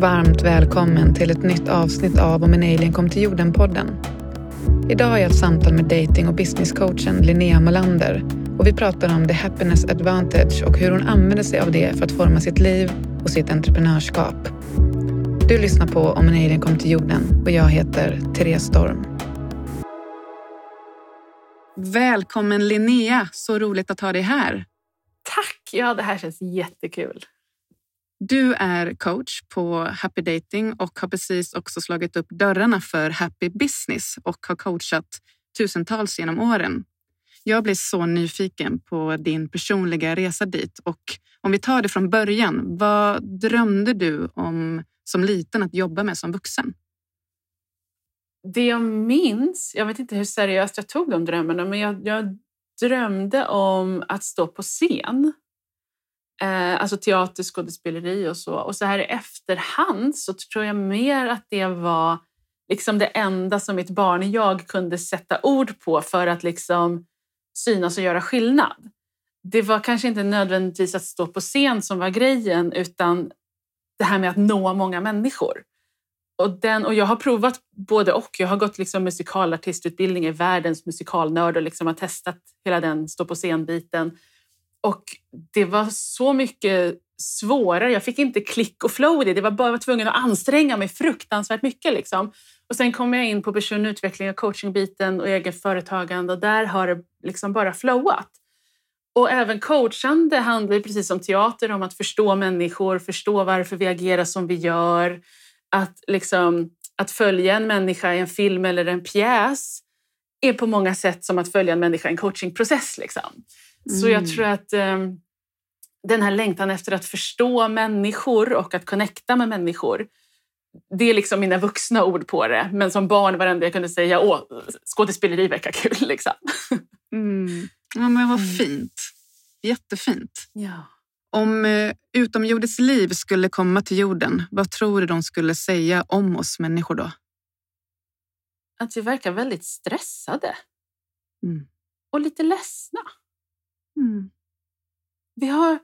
Varmt välkommen till ett nytt avsnitt av Om en alien kom till jorden-podden. Idag har jag ett samtal med dating och businesscoachen Linnea Molander och vi pratar om the happiness advantage och hur hon använder sig av det för att forma sitt liv och sitt entreprenörskap. Du lyssnar på Om en alien kom till jorden och jag heter Therese Storm. Välkommen Linnea, så roligt att ha dig här. Tack! Ja, det här känns jättekul. Du är coach på Happy Dating och har precis också slagit upp dörrarna för Happy Business och har coachat tusentals genom åren. Jag blir så nyfiken på din personliga resa dit och om vi tar det från början, vad drömde du om som liten att jobba med som vuxen? Det jag minns, jag vet inte hur seriöst jag tog de drömmarna, men jag, jag drömde om att stå på scen. Eh, alltså teater, skådespeleri och så. Och så här i efterhand så tror jag mer att det var liksom det enda som mitt barn jag kunde sätta ord på för att liksom synas och göra skillnad. Det var kanske inte nödvändigtvis att stå på scen som var grejen utan det här med att nå många människor. Och, den, och jag har provat både och. Jag har gått liksom musikalartistutbildning, är världens musikalnörd och liksom har testat hela den stå på scen-biten. Och det var så mycket svårare. Jag fick inte klick och flow i det. Det var bara jag var tvungen att anstränga mig fruktansvärt mycket. Liksom. Och sen kom jag in på personlig utveckling och coachingbiten och eget företagande och där har det liksom bara flowat. Och även coachande handlar precis som teater om att förstå människor, förstå varför vi agerar som vi gör. Att, liksom, att följa en människa i en film eller en pjäs är på många sätt som att följa en människa i en coachingprocess. Liksom. Mm. Så jag mm. tror att um, den här längtan efter att förstå människor och att connecta med människor det är liksom mina vuxna ord på det. Men som barn var jag kunde säga, åh, skådespeleri verkar kul. Liksom. Mm. Ja, men vad mm. fint. Jättefint. Ja. Om eh, utomjordiskt liv skulle komma till jorden, vad tror du de skulle säga om oss människor då? Att vi verkar väldigt stressade. Mm. Och lite ledsna. Mm. Vi har,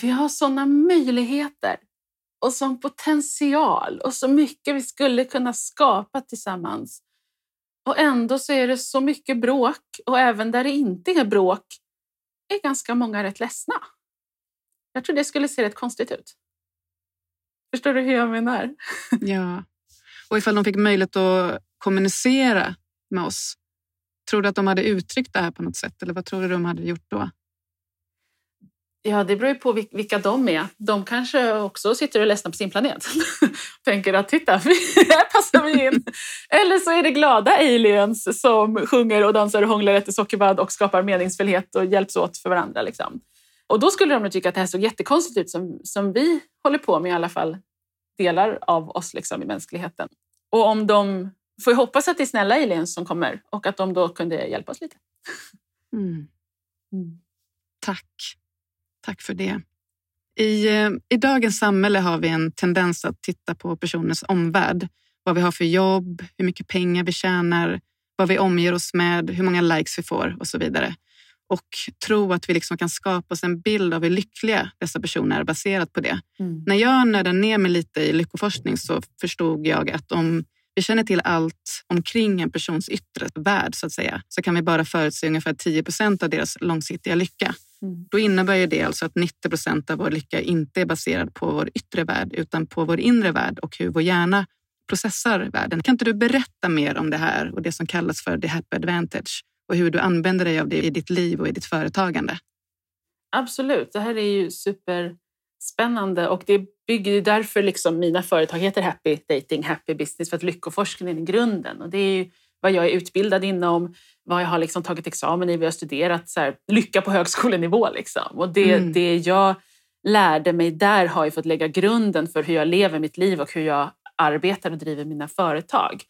vi har sådana möjligheter och sån potential och så mycket vi skulle kunna skapa tillsammans. Och ändå så är det så mycket bråk och även där det inte är bråk är ganska många rätt ledsna. Jag tror det skulle se rätt konstigt ut. Förstår du hur jag menar? Ja. Och ifall de fick möjlighet att kommunicera med oss, tror du att de hade uttryckt det här på något sätt? Eller vad tror du de hade gjort då? Ja, det beror ju på vilka de är. De kanske också sitter och ledsnar på sin planet. Tänker att titta, här passar vi in. Eller så är det glada aliens som sjunger och dansar och hånglar, efter sockerbad och skapar meningsfullhet och hjälps åt för varandra. Liksom. Och då skulle de nog tycka att det här såg jättekonstigt ut som, som vi håller på med i alla fall delar av oss liksom, i mänskligheten. Och om de får jag hoppas att det är snälla aliens som kommer och att de då kunde hjälpa oss lite. Mm. Mm. Tack. Tack för det. I, eh, I dagens samhälle har vi en tendens att titta på personens omvärld. Vad vi har för jobb, hur mycket pengar vi tjänar, vad vi omger oss med, hur många likes vi får och så vidare. Och tro att vi liksom kan skapa oss en bild av hur lyckliga dessa personer är baserat på det. Mm. När jag nördade ner mig lite i lyckoforskning så förstod jag att om vi känner till allt omkring en persons yttre värld så att säga, så kan vi bara förutse ungefär 10 procent av deras långsiktiga lycka. Mm. Då innebär det alltså att 90 procent av vår lycka inte är baserad på vår yttre värld utan på vår inre värld och hur vår hjärna processar världen. Kan inte du berätta mer om det här och det som kallas för the happy advantage och hur du använder dig av det i ditt liv och i ditt företagande? Absolut, det här är ju superspännande och det bygger därför liksom mina företag heter Happy Dating, Happy Business för att lyckoforskningen är grunden och det är ju vad jag är utbildad inom, vad jag har liksom tagit examen i, vad jag har studerat. Så här, lycka på högskolenivå. Liksom. Och det, mm. det jag lärde mig där har ju fått lägga grunden för hur jag lever mitt liv och hur jag arbetar och driver mina företag.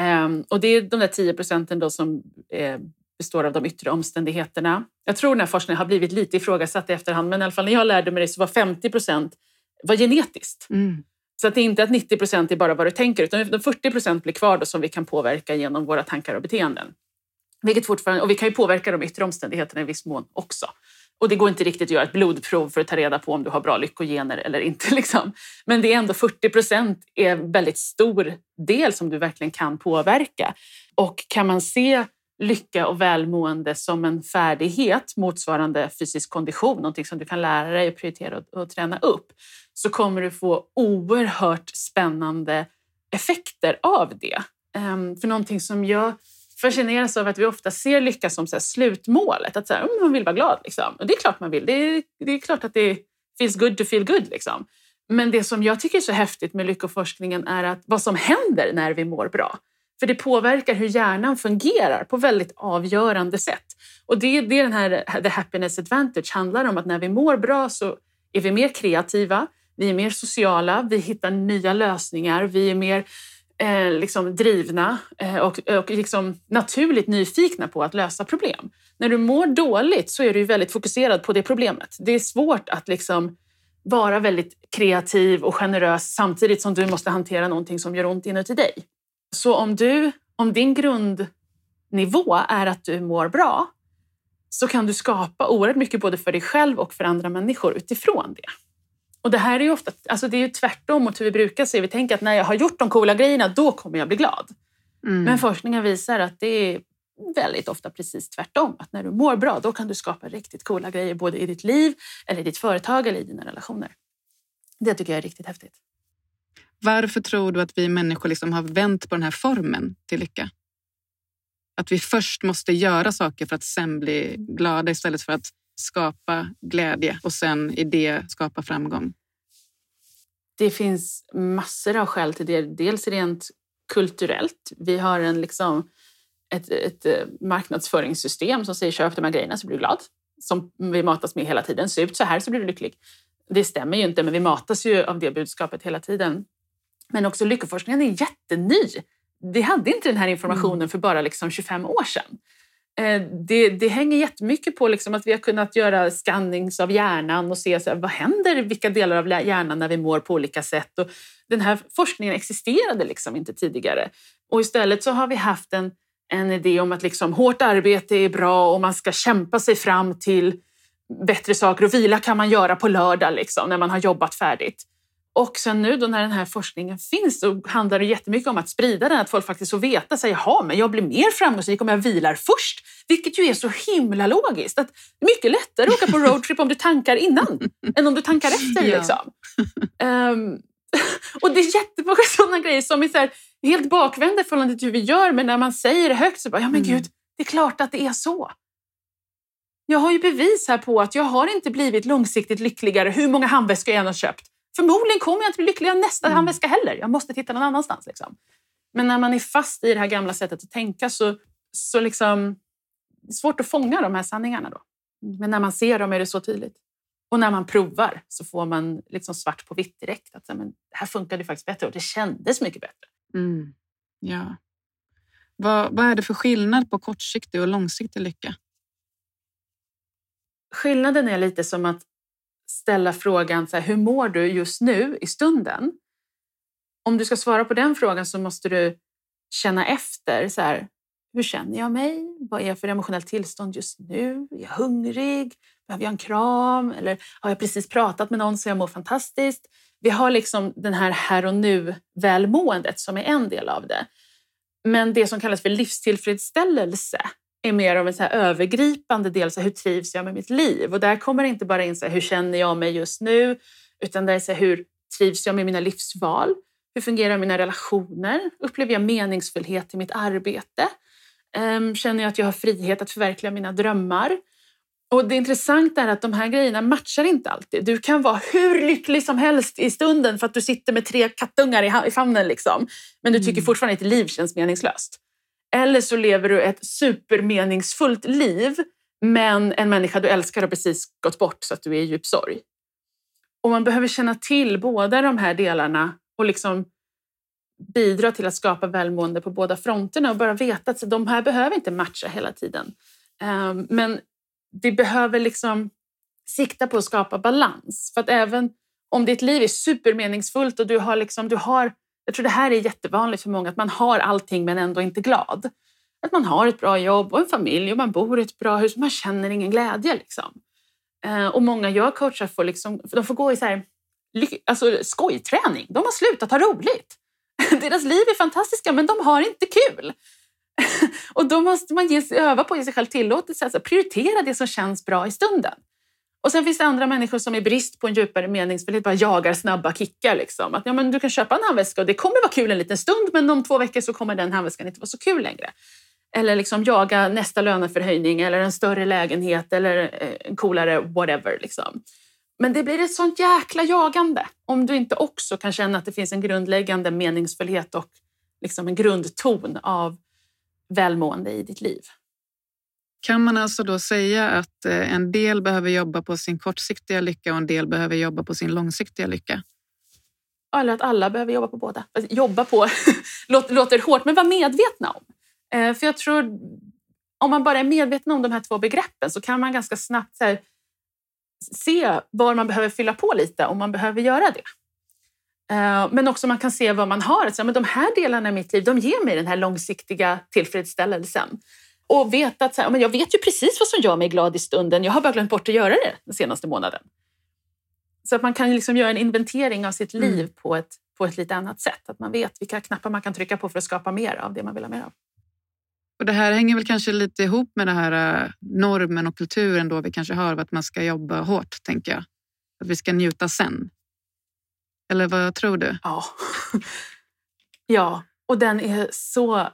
Um, och det är de där 10 procenten då som eh, består av de yttre omständigheterna. Jag tror den här forskningen har blivit lite ifrågasatt i efterhand, men i alla fall när jag lärde mig det så var 50 procent var genetiskt. Mm. Så att det är inte att 90 procent är bara vad du tänker utan 40 procent blir kvar då som vi kan påverka genom våra tankar och beteenden. Vilket fortfarande, och vi kan ju påverka de yttre omständigheterna i viss mån också. Och det går inte riktigt att göra ett blodprov för att ta reda på om du har bra lyckogener eller inte. Liksom. Men det är ändå 40 procent är en väldigt stor del som du verkligen kan påverka. Och kan man se lycka och välmående som en färdighet motsvarande fysisk kondition, någonting som du kan lära dig och prioritera och, träna upp, så kommer du få oerhört spännande effekter av det. Ehm, för någonting som jag fascineras av att vi ofta ser lycka som så slutmålet. Att så här, mm, man vill vara glad. Liksom. Och det är klart man vill. Det är, det är klart att det feels good to feel good. Liksom. Men det som jag tycker är så häftigt med lyckoforskningen är att vad som händer när vi mår bra. För det påverkar hur hjärnan fungerar på väldigt avgörande sätt. Och det är det den här The Happiness Advantage handlar om. Att när vi mår bra så är vi mer kreativa, vi är mer sociala, vi hittar nya lösningar, vi är mer eh, liksom drivna eh, och, och liksom naturligt nyfikna på att lösa problem. När du mår dåligt så är du väldigt fokuserad på det problemet. Det är svårt att liksom vara väldigt kreativ och generös samtidigt som du måste hantera någonting som gör ont inuti dig. Så om, du, om din grundnivå är att du mår bra så kan du skapa oerhört mycket både för dig själv och för andra människor utifrån det. Och det här är ju ofta alltså det är ju tvärtom mot hur vi brukar se. Vi tänker att när jag har gjort de coola grejerna, då kommer jag bli glad. Mm. Men forskningen visar att det är väldigt ofta precis tvärtom. Att när du mår bra, då kan du skapa riktigt coola grejer både i ditt liv, eller i ditt företag eller i dina relationer. Det tycker jag är riktigt häftigt. Varför tror du att vi människor liksom har vänt på den här formen till lycka? Att vi först måste göra saker för att sen bli glada istället för att skapa glädje och sen i det skapa framgång? Det finns massor av skäl till det. Dels rent kulturellt. Vi har en liksom, ett, ett eh, marknadsföringssystem som säger köp de här grejerna så blir du glad. Som vi matas med hela tiden. Se ut så här så blir du lycklig. Det stämmer ju inte, men vi matas ju av det budskapet hela tiden. Men också lyckoforskningen är jätteny. Vi hade inte den här informationen mm. för bara liksom 25 år sedan. Eh, det, det hänger jättemycket på liksom att vi har kunnat göra scannings av hjärnan och se så här, vad händer i vilka delar av hjärnan när vi mår på olika sätt. Och den här forskningen existerade liksom inte tidigare. Och istället så har vi haft en, en idé om att liksom hårt arbete är bra och man ska kämpa sig fram till bättre saker och vila kan man göra på lördag liksom, när man har jobbat färdigt. Och sen nu då när den här forskningen finns så handlar det jättemycket om att sprida den, att folk faktiskt får veta, så jaha, men jag blir mer framgångsrik om jag vilar först. Vilket ju är så himla logiskt. Att det är mycket lättare att åka på roadtrip om du tankar innan än om du tankar efter. Ja. Liksom. Um, och det är jättemånga sådana grejer som är så här, helt bakvända i förhållande till hur vi gör, men när man säger det högt så bara, ja men mm. gud, det är klart att det är så. Jag har ju bevis här på att jag har inte blivit långsiktigt lyckligare hur många handväskor jag än har köpt. Förmodligen kommer jag inte bli lycklig av nästa mm. handväska heller. Jag måste titta någon annanstans. Liksom. Men när man är fast i det här gamla sättet att tänka så, så liksom, det är svårt att fånga de här sanningarna. Då. Men när man ser dem är det så tydligt. Och när man provar så får man liksom svart på vitt direkt. Att men, det här funkade faktiskt bättre och det kändes mycket bättre. Mm. Ja. Vad, vad är det för skillnad på kortsiktig och långsiktig lycka? Skillnaden är lite som att ställa frågan så här, hur mår du just nu i stunden? Om du ska svara på den frågan så måste du känna efter. Så här, hur känner jag mig? Vad är jag för emotionellt tillstånd just nu? Är jag hungrig? Behöver jag en kram? Eller har jag precis pratat med någon så jag mår fantastiskt? Vi har liksom den här här och nu-välmåendet som är en del av det. Men det som kallas för livstillfredsställelse är mer av en så övergripande del, så hur trivs jag med mitt liv? Och där kommer det inte bara in så här, hur känner jag mig just nu, utan det är så här, hur trivs jag med mina livsval? Hur fungerar mina relationer? Upplever jag meningsfullhet i mitt arbete? Um, känner jag att jag har frihet att förverkliga mina drömmar? Och Det intressanta är att de här grejerna matchar inte alltid. Du kan vara hur lycklig som helst i stunden för att du sitter med tre kattungar i famnen. Liksom. Men du tycker mm. fortfarande att ditt liv känns meningslöst. Eller så lever du ett supermeningsfullt liv men en människa du älskar har precis gått bort så att du är i djup sorg. Och man behöver känna till båda de här delarna och liksom bidra till att skapa välmående på båda fronterna och bara veta att de här behöver inte matcha hela tiden. Ehm, men vi behöver liksom sikta på att skapa balans. För att även om ditt liv är supermeningsfullt och du har, liksom, du har jag tror det här är jättevanligt för många, att man har allting men ändå inte glad. Att man har ett bra jobb och en familj och man bor i ett bra hus, man känner ingen glädje. Liksom. Eh, och många jag coachar får, liksom, de får gå i så här, alltså, skojträning. De har slutat ha roligt. Deras liv är fantastiska men de har inte kul. och då måste man ge sig, öva på att ge sig själv tillåtelse, alltså prioritera det som känns bra i stunden. Och sen finns det andra människor som i brist på en djupare meningsfullhet bara jagar snabba kickar. Liksom. Att, ja, men du kan köpa en handväska och det kommer vara kul en liten stund men om två veckor så kommer den handväskan inte vara så kul längre. Eller liksom jaga nästa löneförhöjning eller en större lägenhet eller eh, en coolare whatever. Liksom. Men det blir ett sånt jäkla jagande om du inte också kan känna att det finns en grundläggande meningsfullhet och liksom en grundton av välmående i ditt liv. Kan man alltså då säga att eh, en del behöver jobba på sin kortsiktiga lycka och en del behöver jobba på sin långsiktiga lycka? Eller att alla behöver jobba på båda. Alltså, jobba på låter hårt, men var medvetna om. Eh, för jag tror, om man bara är medveten om de här två begreppen så kan man ganska snabbt här, se var man behöver fylla på lite om man behöver göra det. Eh, men också man kan se vad man har. Så, men de här delarna i mitt liv de ger mig den här långsiktiga tillfredsställelsen. Och veta att så här, men jag vet ju precis vad som gör mig glad i stunden. Jag har bara glömt bort att göra det den senaste månaden. Så att man kan liksom göra en inventering av sitt liv mm. på, ett, på ett lite annat sätt. Att man vet vilka knappar man kan trycka på för att skapa mer av det man vill ha mer av. Och det här hänger väl kanske lite ihop med den här äh, normen och kulturen då vi kanske har av att man ska jobba hårt, tänker jag. Att vi ska njuta sen. Eller vad tror du? Ja, ja. och den är så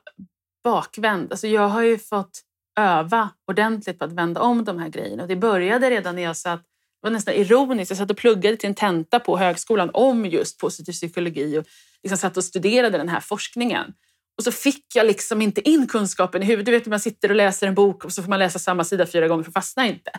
bakvänd. Alltså jag har ju fått öva ordentligt på att vända om de här grejerna. Och det började redan när jag satt, det var nästan ironiskt, jag satt och pluggade till en tenta på högskolan om just positiv psykologi och liksom satt och studerade den här forskningen. Och så fick jag liksom inte in kunskapen i huvudet. Du vet när man sitter och läser en bok och så får man läsa samma sida fyra gånger för att fastna inte.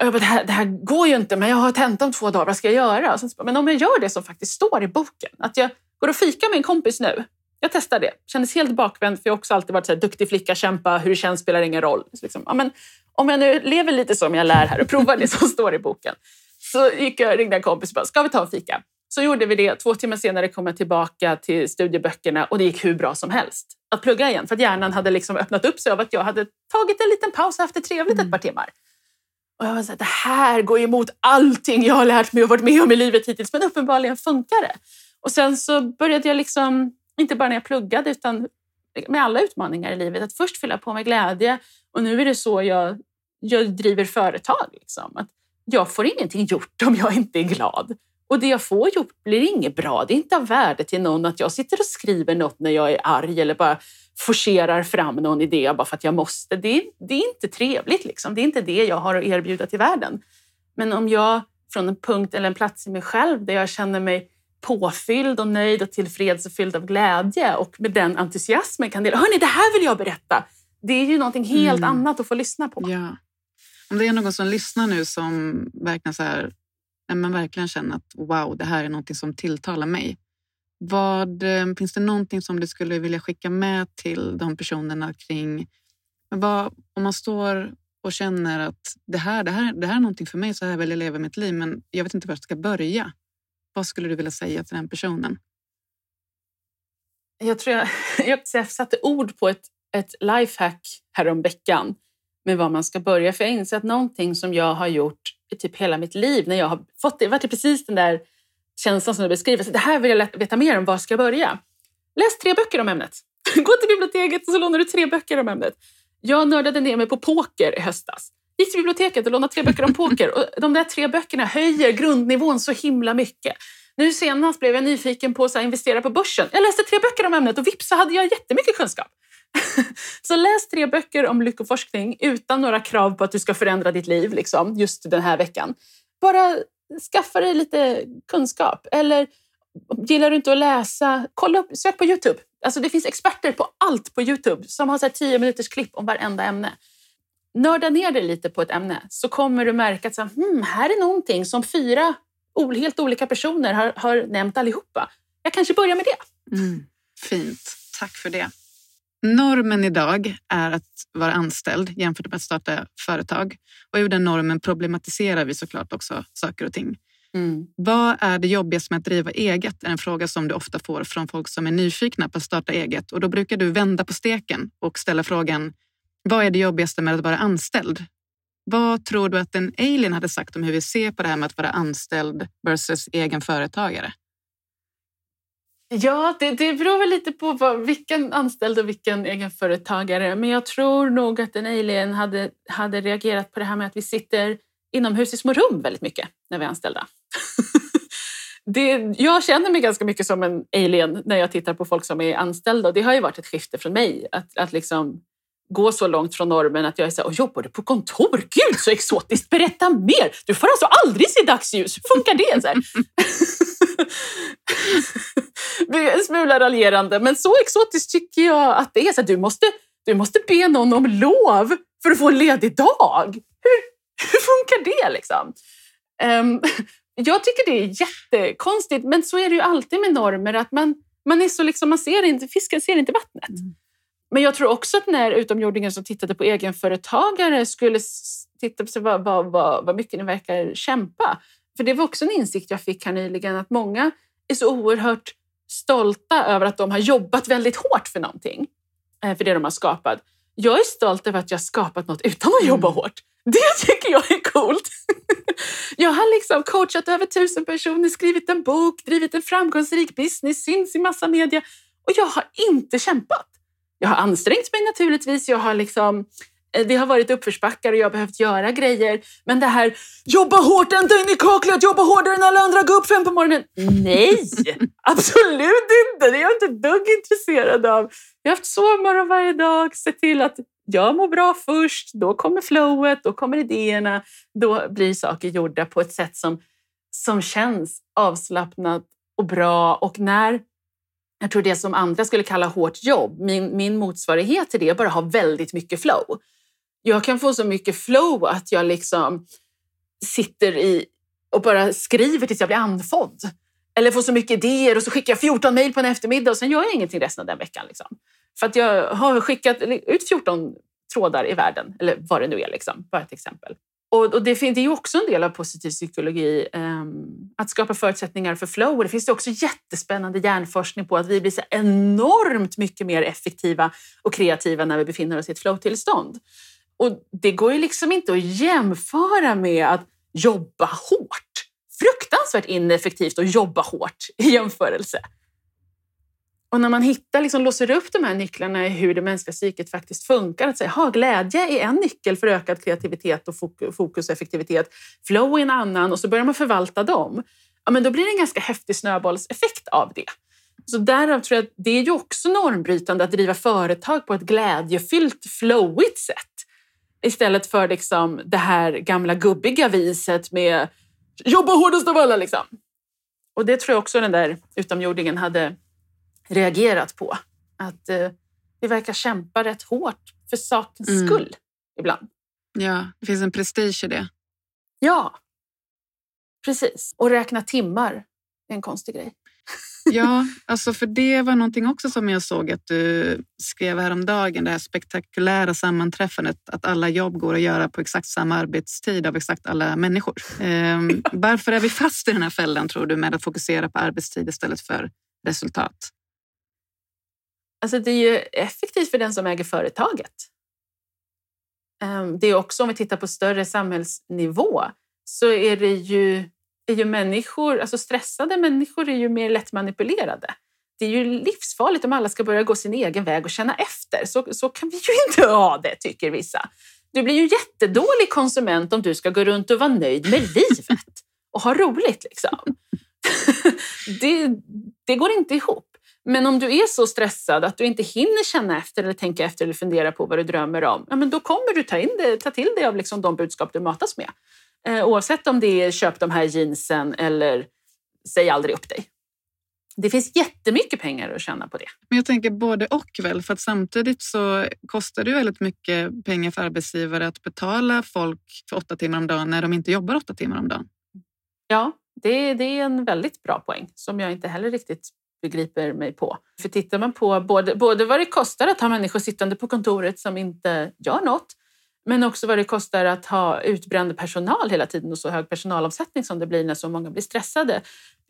Och jag bara, det här, det här går ju inte, men jag har tenta om två dagar, vad ska jag göra? Så, men om jag gör det som faktiskt står i boken, att jag går och fikar med en kompis nu. Jag testar det. Kändes helt bakvänd, för jag har också alltid varit så här, duktig flicka, kämpa, hur det känns spelar ingen roll. Så liksom, ja, men, om jag nu lever lite som jag lär här och provar det som står i boken. Så gick jag, ringde en kompis och bara, ska vi ta en fika? Så gjorde vi det. Två timmar senare kom jag tillbaka till studieböckerna och det gick hur bra som helst att plugga igen. För att hjärnan hade liksom öppnat upp sig av att jag hade tagit en liten paus och haft det trevligt mm. ett par timmar. Och jag var så här, det här går emot allting jag har lärt mig och varit med om i livet hittills. Men uppenbarligen funkar det. Och sen så började jag liksom, inte bara när jag pluggade utan med alla utmaningar i livet, att först fylla på med glädje. Och nu är det så jag, jag driver företag. Liksom. Att jag får ingenting gjort om jag inte är glad. Och det jag får gjort blir inget bra. Det är inte av värde till någon att jag sitter och skriver något när jag är arg eller bara forcerar fram någon idé bara för att jag måste. Det är, det är inte trevligt. Liksom. Det är inte det jag har att erbjuda till världen. Men om jag från en punkt eller en plats i mig själv där jag känner mig påfylld och nöjd och tillfreds och fylld av glädje och med den entusiasmen kan dela. Hörni, det här vill jag berätta. Det är ju någonting helt mm. annat att få lyssna på. Ja. Om det är någon som lyssnar nu som verkligen så här man verkligen känner att wow, det här är någonting som tilltalar mig. Vad, eh, finns det någonting som du skulle vilja skicka med till de personerna kring vad, om man står och känner att det här, det, här, det här är någonting för mig, så här vill jag leva mitt liv, men jag vet inte var jag ska börja. Vad skulle du vilja säga till den personen? Jag tror jag, jag satte ord på ett, ett lifehack häromveckan med var man ska börja. För jag inser att någonting som jag har gjort i typ hela mitt liv när jag har fått det, varit precis den där känslan som du beskriver. Så det här vill jag veta mer om, var ska jag börja? Läs tre böcker om ämnet. Gå till biblioteket och så lånar du tre böcker om ämnet. Jag nördade ner mig på poker i höstas. Gick till biblioteket och lånade tre böcker om poker. Och de där tre böckerna höjer grundnivån så himla mycket. Nu senast blev jag nyfiken på att investera på börsen. Jag läste tre böcker om ämnet och vips så hade jag jättemycket kunskap. så läs tre böcker om lyckoforskning utan några krav på att du ska förändra ditt liv liksom, just den här veckan. Bara skaffa dig lite kunskap. Eller gillar du inte att läsa, kolla upp, sök på Youtube. Alltså det finns experter på allt på Youtube som har så tio minuters klipp om varenda ämne. Nörda ner dig lite på ett ämne så kommer du märka att så, hmm, här är någonting som fyra helt olika personer har, har nämnt allihopa. Jag kanske börjar med det. Mm, fint, tack för det. Normen idag är att vara anställd jämfört med att starta företag. Och ur den normen problematiserar vi såklart också saker och ting. Mm. Vad är det jobbigaste med att driva eget? är en fråga som du ofta får från folk som är nyfikna på att starta eget. Och då brukar du vända på steken och ställa frågan, vad är det jobbigaste med att vara anställd? Vad tror du att en alien hade sagt om hur vi ser på det här med att vara anställd versus egen företagare? Ja, det, det beror väl lite på vad, vilken anställd och vilken egenföretagare. Men jag tror nog att en alien hade, hade reagerat på det här med att vi sitter inomhus i små rum väldigt mycket när vi är anställda. det, jag känner mig ganska mycket som en alien när jag tittar på folk som är anställda och det har ju varit ett skifte från mig. Att, att liksom gå så långt från normen att jag är så här, jobbar du på kontor? Gud så exotiskt, berätta mer! Du får alltså aldrig se dagsljus, hur funkar det? Så en smula raljerande, men så exotiskt tycker jag att det är. Så här, du, måste, du måste be någon om lov för att få en ledig dag. Hur, hur funkar det liksom? Um, jag tycker det är jättekonstigt, men så är det ju alltid med normer. att Man, man är så liksom, man ser inte, fisken ser inte vattnet. Mm. Men jag tror också att när utomjordingen som tittade på egenföretagare skulle titta på vad, vad, vad, vad mycket ni verkar kämpa. För det var också en insikt jag fick här nyligen att många är så oerhört stolta över att de har jobbat väldigt hårt för någonting, eh, för det de har skapat. Jag är stolt över att jag har skapat något utan att jobba mm. hårt. Det tycker jag är coolt. Jag har liksom coachat över tusen personer, skrivit en bok, drivit en framgångsrik business, syns i massa media och jag har inte kämpat. Jag har ansträngt mig naturligtvis. Jag har liksom, eh, det har varit uppförsbackar och jag har behövt göra grejer. Men det här jobba hårt ända in i kaklet, jobba hårdare än alla andra, gå upp fem på morgonen. Nej, absolut inte. Det är jag inte ett dugg intresserad av. Jag har haft sovmorgon varje dag, sett till att jag mår bra först, då kommer flowet, då kommer idéerna. Då blir saker gjorda på ett sätt som, som känns avslappnat och bra. Och när jag tror det som andra skulle kalla hårt jobb, min, min motsvarighet till det är bara att ha väldigt mycket flow. Jag kan få så mycket flow att jag liksom sitter i och bara skriver tills jag blir andfådd. Eller får så mycket idéer och så skickar jag 14 mejl på en eftermiddag och sen gör jag ingenting resten av den veckan. Liksom. För att jag har skickat ut 14 trådar i världen, eller vad det nu är. Liksom. Bara ett exempel. Och, och det, det, är ju också en del av positiv psykologi, um, att skapa förutsättningar för flow. Och det finns också jättespännande hjärnforskning på att vi blir så enormt mycket mer effektiva och kreativa när vi befinner oss i ett flow-tillstånd. Och det går ju liksom inte att jämföra med att jobba hårt. Fruktansvärt ineffektivt att jobba hårt i jämförelse. Och när man hittar, liksom, låser upp de här nycklarna i hur det mänskliga psyket faktiskt funkar, att säga, ha, glädje är en nyckel för ökad kreativitet och fokus och effektivitet, flow är en annan och så börjar man förvalta dem, ja, men då blir det en ganska häftig snöbollseffekt av det. Så därav tror jag att det är ju också normbrytande att driva företag på ett glädjefyllt, flowigt sätt. Istället för liksom det här gamla gubbiga viset med jobba hårdast av alla. Liksom. Och det tror jag också den där utomjordingen hade reagerat på. Att eh, vi verkar kämpa rätt hårt för sakens mm. skull ibland. Ja, det finns en prestige i det. Ja, precis. Och räkna timmar är en konstig grej. Ja, alltså för det var någonting också som jag såg att du skrev häromdagen, det här spektakulära sammanträffandet, att alla jobb går att göra på exakt samma arbetstid av exakt alla människor. Ehm, varför är vi fast i den här fällan tror du med att fokusera på arbetstid istället för resultat? Alltså det är ju effektivt för den som äger företaget. Ehm, det är också om vi tittar på större samhällsnivå så är det ju, är ju människor, alltså stressade människor är ju mer lättmanipulerade. Det är ju livsfarligt om alla ska börja gå sin egen väg och känna efter. Så, så kan vi ju inte ha det, tycker vissa. Du blir ju jättedålig konsument om du ska gå runt och vara nöjd med livet och ha roligt. Liksom. det, det går inte ihop. Men om du är så stressad att du inte hinner känna efter eller tänka efter eller fundera på vad du drömmer om, ja, men då kommer du ta, in det, ta till dig av liksom de budskap du matas med. Eh, oavsett om det är köp de här jeansen eller säg aldrig upp dig. Det finns jättemycket pengar att tjäna på det. Men jag tänker både och väl, för att samtidigt så kostar det väldigt mycket pengar för arbetsgivare att betala folk för åtta timmar om dagen när de inte jobbar åtta timmar om dagen. Ja, det, det är en väldigt bra poäng som jag inte heller riktigt begriper mig på. För tittar man på både, både vad det kostar att ha människor sittande på kontoret som inte gör något, men också vad det kostar att ha utbränd personal hela tiden och så hög personalomsättning som det blir när så många blir stressade.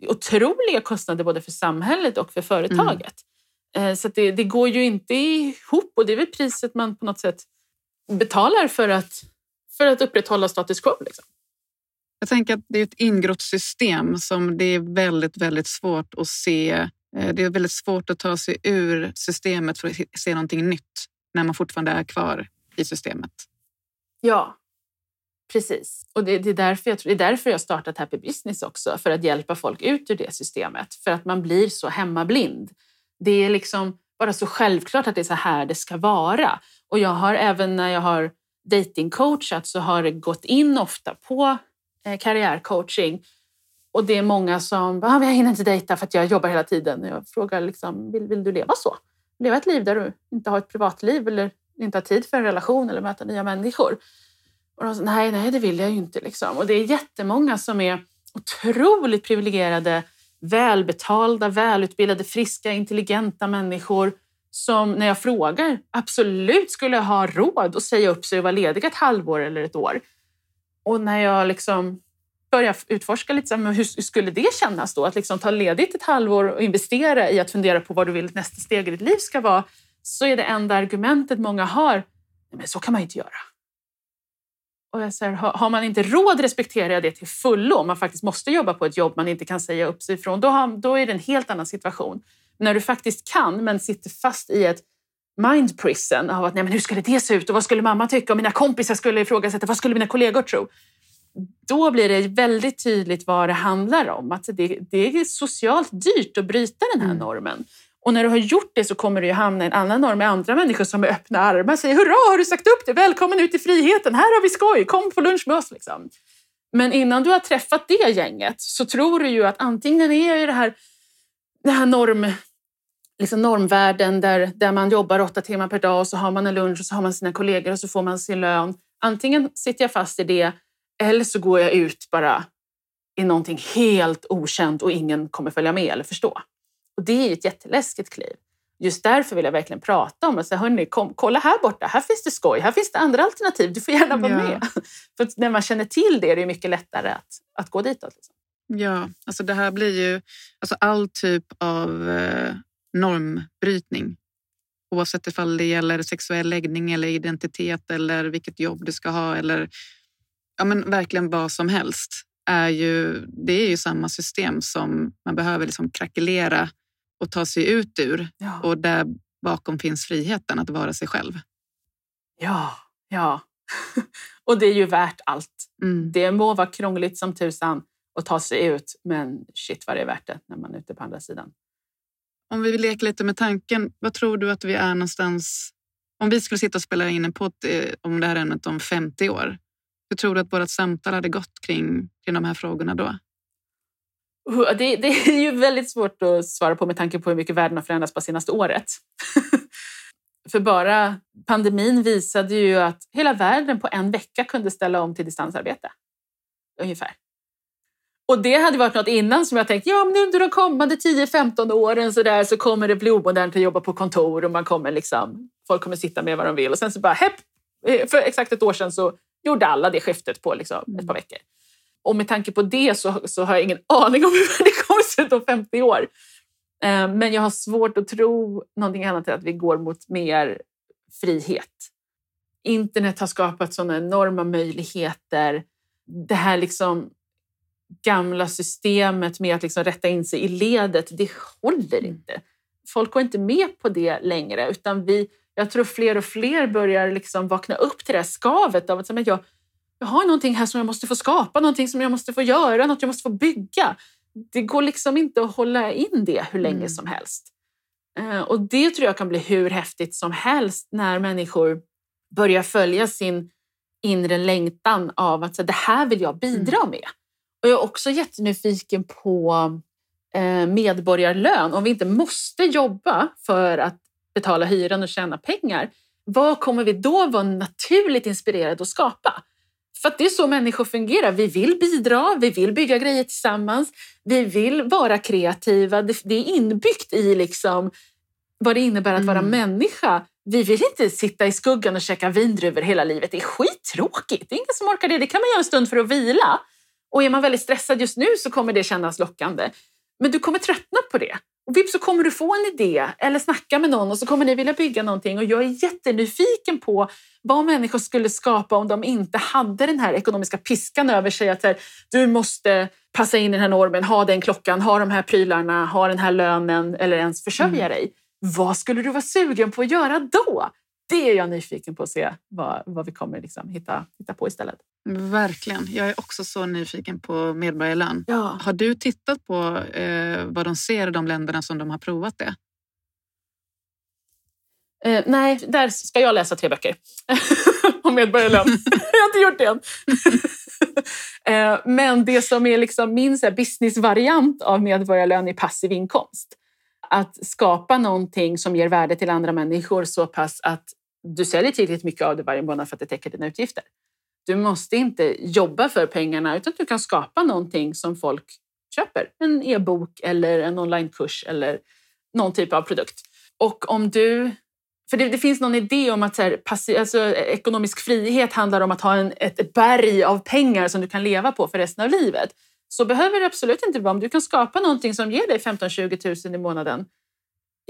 Otroliga kostnader både för samhället och för företaget. Mm. Så det, det, går ju inte ihop och det är väl priset man på något sätt betalar för att, för att upprätthålla status quo. Liksom. Jag tänker att det är ett ingrott system som det är väldigt, väldigt svårt att se. Eh, det är väldigt svårt att ta sig ur systemet för att se någonting nytt när man fortfarande är kvar i systemet. Ja, precis. Och det, det, är därför jag, det är därför jag startat Happy Business också, för att hjälpa folk ut ur det systemet. För att man blir så hemmablind. Det är liksom bara så självklart att det är så här det ska vara. Och jag har även när jag har datingcoachat så har det gått in ofta på eh, karriärcoaching. Och det är många som ah, jag hinner inte dejta för att jag jobbar hela tiden. Jag frågar liksom, vill, vill du leva så? Leva ett liv där du inte har ett privatliv eller inte har tid för en relation eller möta nya människor. Och de säger, nej, nej, det vill jag ju inte. Liksom. Och det är jättemånga som är otroligt privilegierade, välbetalda, välutbildade, friska, intelligenta människor som när jag frågar absolut skulle ha råd att säga upp sig och vara ledig ett halvår eller ett år. Och när jag liksom börja utforska lite, men hur skulle det kännas då? Att liksom ta ledigt ett halvår och investera i att fundera på vad du vill att nästa steg i ditt liv ska vara. Så är det enda argumentet många har, men så kan man inte göra. Och jag säger, har man inte råd respekterar jag det till fullo. Om man faktiskt måste jobba på ett jobb man inte kan säga upp sig ifrån, då, har, då är det en helt annan situation. När du faktiskt kan, men sitter fast i ett mind prison av att nej, men hur skulle det se ut och vad skulle mamma tycka och mina kompisar skulle ifrågasätta, vad skulle mina kollegor tro? Då blir det väldigt tydligt vad det handlar om. Att det, det är socialt dyrt att bryta den här mm. normen. Och när du har gjort det så kommer du ju hamna i en annan norm med andra människor som med öppna armar säger hurra, har du sagt upp det? Välkommen ut i friheten, här har vi skoj, kom på lunch med oss. Liksom. Men innan du har träffat det gänget så tror du ju att antingen är det här, det här norm, liksom normvärlden där, där man jobbar åtta timmar per dag och så har man en lunch och så har man sina kollegor och så får man sin lön. Antingen sitter jag fast i det eller så går jag ut bara i någonting helt okänt och ingen kommer följa med eller förstå. Och det är ett jätteläskigt kliv. Just därför vill jag verkligen prata om säga, hörni, kom, kolla här borta, här finns det skoj, här finns det andra alternativ, du får gärna vara ja. med. För när man känner till det är det mycket lättare att, att gå ditåt. Liksom. Ja, alltså det här blir ju alltså all typ av eh, normbrytning. Oavsett ifall det gäller sexuell läggning eller identitet eller vilket jobb du ska ha eller ja, men verkligen vad som helst. Är ju, det är ju samma system som man behöver liksom krackelera och ta sig ut ur. Ja. Och där bakom finns friheten att vara sig själv. Ja, ja. och det är ju värt allt. Mm. Det må vara krångligt som tusan att ta sig ut, men shit vad det är värt det när man är ute på andra sidan. Om vi leker lite med tanken, vad tror du att vi är någonstans? Om vi skulle sitta och spela in en podd eh, om det här ämnet om 50 år, hur tror du att vårt samtal hade gått kring, kring de här frågorna då? Det, det, är ju väldigt svårt att svara på med tanke på hur mycket världen har förändrats på senaste året. För bara pandemin visade ju att hela världen på en vecka kunde ställa om till distansarbete. Ungefär. Och det hade varit något innan som jag tänkt, ja men under de kommande 10-15 åren så, där, så kommer det bli omodernt att jobba på kontor och man kommer liksom, folk kommer sitta med vad de vill. Och sen så bara, hepp, eh, för exakt ett år sedan så gjorde alla det skiftet på liksom ett par veckor. Och med tanke på det så, så har jag ingen aning om hur det kommer se ut om 50 år. Eh, men jag har svårt att tro någonting annat än att vi går mot mer frihet. Internet har skapat sådana enorma möjligheter. Det här liksom gamla systemet med att liksom rätta in sig i ledet, det håller mm. inte. Folk går inte med på det längre. Utan vi, jag tror fler och fler börjar liksom vakna upp till det här skavet av att jag, jag har någonting här som jag måste få skapa, någonting som jag måste få göra, något jag måste få bygga. Det går liksom inte att hålla in det hur länge mm. som helst. Eh, och det tror jag kan bli hur häftigt som helst när människor börjar följa sin inre längtan av att så, det här vill jag bidra mm. med. Och jag är också jättenyfiken på eh, medborgarlön. Om vi inte måste jobba för att betala hyran och tjäna pengar, vad kommer vi då vara naturligt inspirerade att skapa? För det är så människor fungerar. Vi vill bidra, vi vill bygga grejer tillsammans, vi vill vara kreativa. Det, är inbyggt i liksom vad det innebär att mm. vara människa. Vi vill inte sitta i skuggan och käka vindruvor hela livet. Det är skittråkigt. Det är ingen som orkar det. Det kan man göra en stund för att vila. Och är man väldigt stressad just nu så kommer det kännas lockande. Men du kommer tröttna på det. Och vips så kommer du få en idé eller snacka med någon och så kommer ni vilja bygga någonting. Och jag är jättenyfiken på vad människor skulle skapa om de inte hade den här ekonomiska piskan över sig. Att här, du måste passa in i den här normen, ha den klockan, ha de här prylarna, ha den här lönen eller ens försörja mm. dig. Vad skulle du vara sugen på att göra då? Det är jag nyfiken på att se vad, vad vi kommer liksom hitta, hitta på istället. Verkligen. Jag är också så nyfiken på medborgarlön. Ja. Har du tittat på eh, vad de ser i de länderna som de har provat det? Eh, nej, där ska jag läsa tre böcker om medborgarlön. jag har inte gjort det än. eh, men det som är liksom min businessvariant av medborgarlön är passiv inkomst. Att skapa någonting som ger värde till andra människor så pass att du säljer tillräckligt mycket av det varje månad för att det täcker dina utgifter. Du måste inte jobba för pengarna utan du kan skapa någonting som folk köper. En e-bok eller en onlinekurs eller någon typ av produkt. Och om du... För det, det finns någon idé om att så här, passi, alltså, ekonomisk frihet handlar om att ha en, ett berg av pengar som du kan leva på för resten av livet. Så behöver det absolut inte vara. Om du kan skapa någonting som ger dig 15-20 000 i månaden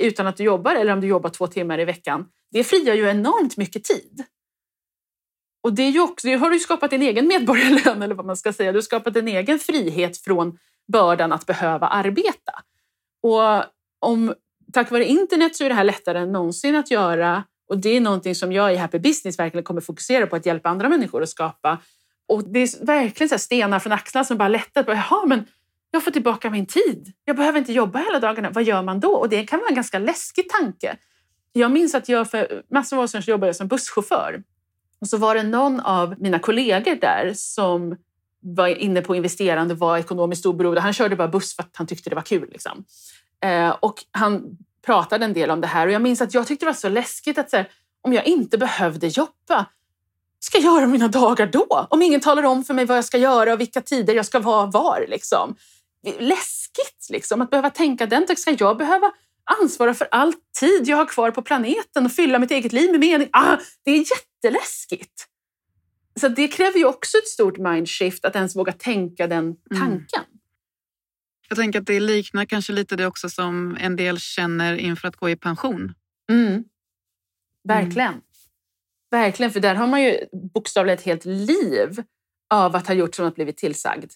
utan att du jobbar eller om du jobbar två timmar i veckan. Det frigör ju enormt mycket tid. Och det är ju också, det har du skapat din egen medborgarlön eller vad man ska säga. Du har skapat en egen frihet från bördan att behöva arbeta. Och om, tack vare internet så är det här lättare än någonsin att göra och det är någonting som jag i Happy Business verkligen kommer fokusera på att hjälpa andra människor att skapa. Och det är verkligen så stenar från axlarna som bara lättar. Jaha, men jag får tillbaka min tid. Jag behöver inte jobba hela dagarna. Vad gör man då? Och det kan vara en ganska läskig tanke. Jag minns att jag för massor av år sedan jobbade som busschaufför. Och så var det någon av mina kollegor där som var inne på investerande, var ekonomiskt oberoende. Han körde bara buss för att han tyckte det var kul. Liksom. Eh, och han pratade en del om det här och jag minns att jag tyckte det var så läskigt att här, om jag inte behövde jobba, ska jag göra mina dagar då? Om ingen talar om för mig vad jag ska göra och vilka tider jag ska vara var. Liksom läskigt liksom, att behöva tänka den. Ska jag behöva ansvara för all tid jag har kvar på planeten och fylla mitt eget liv med mening? Ah, det är jätteläskigt. Så det kräver ju också ett stort mindshift att ens våga tänka den mm. tanken. Mm. Jag tänker att det liknar kanske lite det också som en del känner inför att gå i pension. Mm. Verkligen. Mm. Verkligen, för där har man ju bokstavligen ett helt liv av att ha gjort som att blivit tillsagd.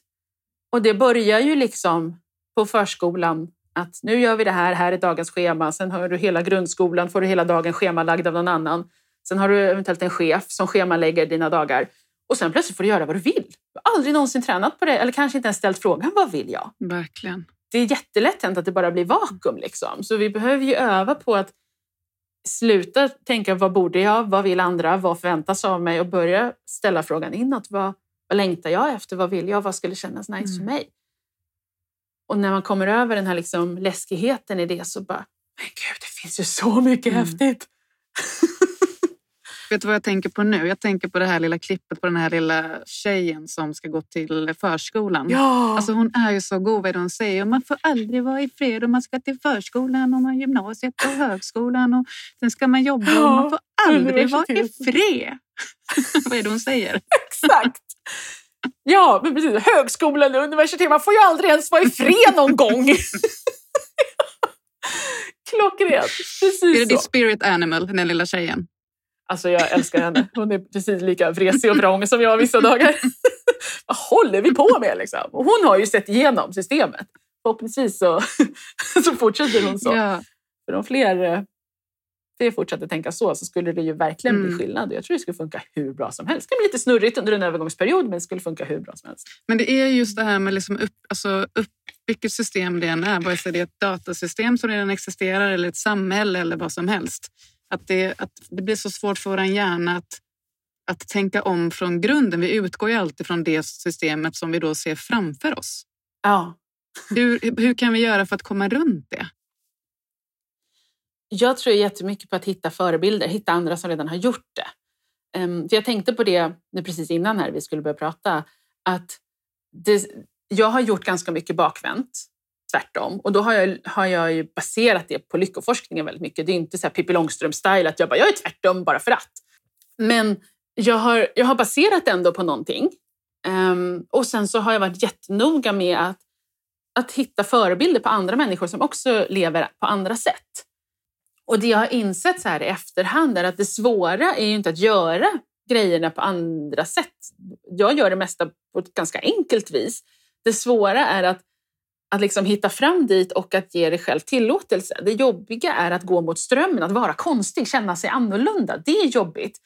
Och det börjar ju liksom på förskolan att nu gör vi det här, här är dagens schema. Sen har du hela grundskolan, får du hela dagen schemalagd av någon annan. Sen har du eventuellt en chef som schemalägger dina dagar. Och sen plötsligt får du göra vad du vill. Du har aldrig någonsin tränat på det eller kanske inte ens ställt frågan vad vill jag? Verkligen. Det är jättelätt hänt att det bara blir vakuum. Liksom. Så vi behöver ju öva på att sluta tänka vad borde jag, vad vill andra, vad förväntas av mig och börja ställa frågan inåt. Vad, vad längtar jag efter? Vad vill jag? Vad skulle kännas nice mm. för mig? Och när man kommer över den här liksom läskigheten i det så bara, men gud, det finns ju så mycket mm. häftigt. Vet du vad jag tänker på nu? Jag tänker på det här lilla klippet på den här lilla tjejen som ska gå till förskolan. Ja. Alltså hon är ju så god vad hon säger. Man får aldrig vara i fred och man ska till förskolan och man gymnasiet och högskolan och sen ska man jobba ja. och man får aldrig vara i fred. vad är det hon säger? Exakt. Ja, men precis. Högskolan och universitet. Man får ju aldrig ens vara i fred någon gång. Klockrent. Precis Är det ditt spirit animal, den lilla tjejen? Alltså jag älskar henne. Hon är precis lika vresig och vrång som jag vissa dagar. Vad håller vi på med liksom? Och hon har ju sett igenom systemet. Förhoppningsvis så, så fortsätter hon så. Ja. För de fler det fortsatte tänka så så skulle det ju verkligen mm. bli skillnad. Jag tror det skulle funka hur bra som helst. Det kan bli lite snurrigt under en övergångsperiod men det skulle funka hur bra som helst. Men det är just det här med liksom upp, alltså upp, vilket system det än är, vare sig det är ett datasystem som redan existerar eller ett samhälle eller vad som helst. Att det, att det blir så svårt för vår hjärna att, att tänka om från grunden. Vi utgår ju alltid från det systemet som vi då ser framför oss. Ja. Hur, hur kan vi göra för att komma runt det? Jag tror jättemycket på att hitta förebilder, hitta andra som redan har gjort det. Ehm, jag tänkte på det nu precis innan här vi skulle börja prata, att det, jag har gjort ganska mycket bakvänt, tvärtom. Och då har jag, har jag ju baserat det på lyckoforskningen väldigt mycket. Det är inte så här Pippi Långstrump-style att jag bara, jag är tvärtom bara för att. Men jag har, jag har baserat det ändå på någonting. Um, och sen så har jag varit jättenoga med att att hitta förebilder på andra människor som också lever på andra sätt. Och det jag har insett så här i efterhand är att det svåra är ju inte att göra grejerna på andra sätt. Jag gör det mesta på ett ganska enkelt vis. Det svåra är att, att liksom hitta fram dit och att ge dig själv tillåtelse. Det jobbiga är att gå mot strömmen, att vara konstig, känna sig annorlunda. Det är jobbigt.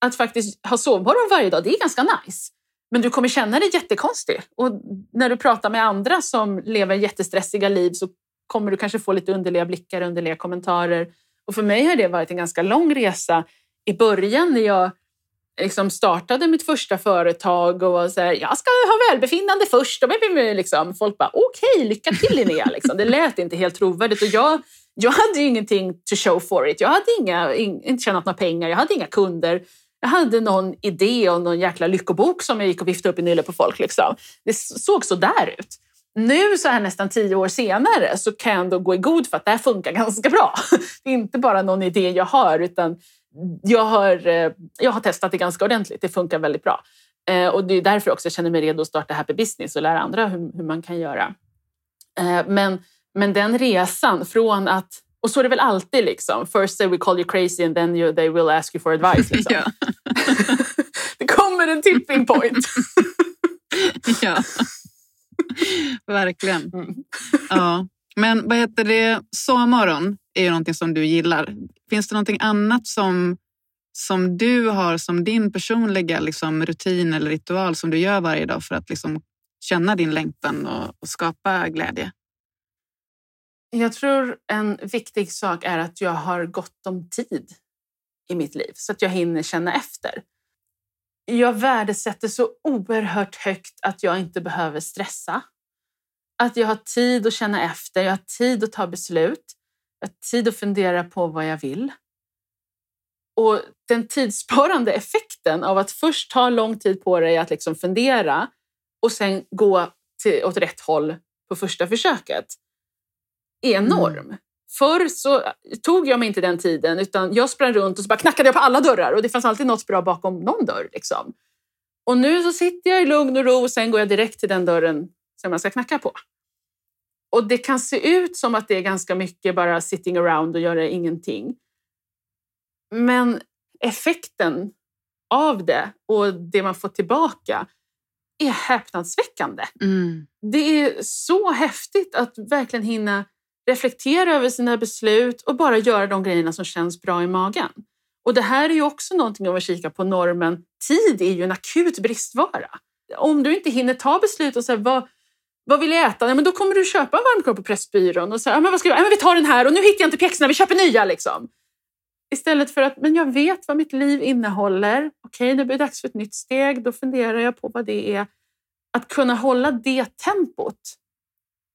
Att faktiskt ha sovmorgon varje dag, det är ganska nice. Men du kommer känna dig jättekonstig. Och när du pratar med andra som lever jättestressiga liv så kommer du kanske få lite underliga blickar, underliga kommentarer. Och för mig har det varit en ganska lång resa. I början när jag liksom startade mitt första företag och var så här, jag ska ha välbefinnande först. Och liksom, folk bara, okej, okay, lycka till Linnea. Liksom. Det lät inte helt trovärdigt. Och jag, jag hade ju ingenting to show for it. Jag hade inga, in, inte tjänat några pengar, jag hade inga kunder. Jag hade någon idé och någon jäkla lyckobok som jag gick och viftade upp i nyllet på folk. Liksom. Det såg så där ut. Nu så här nästan tio år senare så kan jag ändå gå i god för att det här funkar ganska bra. Det är inte bara någon idé jag har utan jag har, eh, jag har testat det ganska ordentligt. Det funkar väldigt bra. Eh, och det är därför också jag känner mig redo att starta Happy Business och lära andra hur, hur man kan göra. Eh, men, men den resan från att och så är det väl alltid. liksom. First they will call you crazy and then you, they will ask you for advice. Liksom. det kommer en tipping point. ja, verkligen. Mm. Ja. Men vad heter det, sovmorgon är ju någonting som du gillar. Finns det någonting annat som, som du har som din personliga liksom, rutin eller ritual som du gör varje dag för att liksom, känna din längtan och, och skapa glädje? Jag tror en viktig sak är att jag har gott om tid i mitt liv så att jag hinner känna efter. Jag värdesätter så oerhört högt att jag inte behöver stressa. Att jag har tid att känna efter, jag har tid att ta beslut, jag har tid att fundera på vad jag vill. Och den tidssparande effekten av att först ta lång tid på dig att liksom fundera och sen gå till, åt rätt håll på första försöket är enorm. Mm. Förr så tog jag mig inte den tiden utan jag sprang runt och så bara knackade jag på alla dörrar och det fanns alltid något bra bakom någon dörr. Liksom. Och nu så sitter jag i lugn och ro och sen går jag direkt till den dörren som jag ska knacka på. Och det kan se ut som att det är ganska mycket bara sitting around och göra ingenting. Men effekten av det och det man får tillbaka är häpnadsväckande. Mm. Det är så häftigt att verkligen hinna reflektera över sina beslut och bara göra de grejerna som känns bra i magen. Och det här är ju också någonting om att kika på normen. Tid är ju en akut bristvara. Om du inte hinner ta beslut och säga vad, vad vill jag äta? Ja, men då kommer du köpa en varmkorv på Pressbyrån och säga, ja, men vad ska jag? Ja, men vi tar den här och nu hittar jag inte pjäxorna, vi köper nya liksom. Istället för att, men jag vet vad mitt liv innehåller. Okej, nu blir det dags för ett nytt steg. Då funderar jag på vad det är. Att kunna hålla det tempot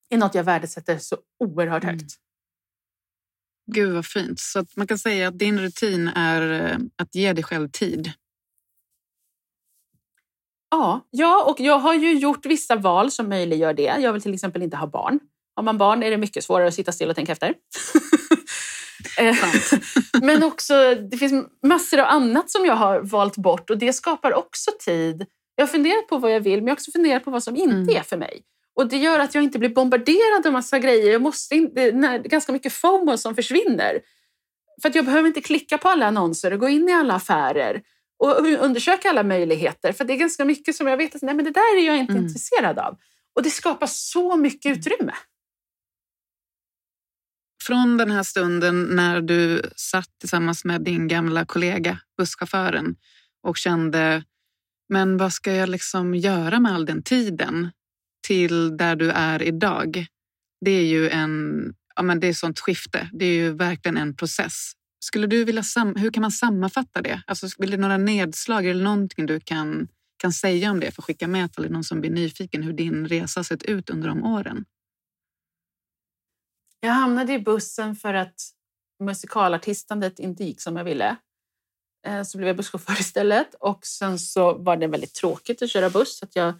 är något jag värdesätter så oerhört högt. Mm. Gud vad fint. Så man kan säga att din rutin är eh, att ge dig själv tid. Ja, ja, och jag har ju gjort vissa val som möjliggör det. Jag vill till exempel inte ha barn. Har man barn är det mycket svårare att sitta still och tänka efter. Eh, men också, det finns massor av annat som jag har valt bort och det skapar också tid. Jag har funderat på vad jag vill men jag har också funderat på vad som inte mm. är för mig. Och det gör att jag inte blir bombarderad av massa grejer. Jag måste inte, när, ganska mycket FOMO som försvinner. För att jag behöver inte klicka på alla annonser och gå in i alla affärer och undersöka alla möjligheter. För det är ganska mycket som jag vet att nej, men det där är jag inte mm. intresserad av. Och det skapar så mycket utrymme. Från den här stunden när du satt tillsammans med din gamla kollega, busschauffören och kände, men vad ska jag liksom göra med all den tiden? Till där du är idag, det är ju en, ja men det är ett sånt skifte. Det är ju verkligen en process. Skulle du vilja, hur kan man sammanfatta det? Alltså, vill du några nedslag eller någonting du kan, kan säga om det för att skicka med till någon som blir nyfiken hur din resa sett ut under de åren? Jag hamnade i bussen för att musikalartistandet inte gick som jag ville. Eh, så blev jag busschaufför istället och sen så var det väldigt tråkigt att köra buss. Så att jag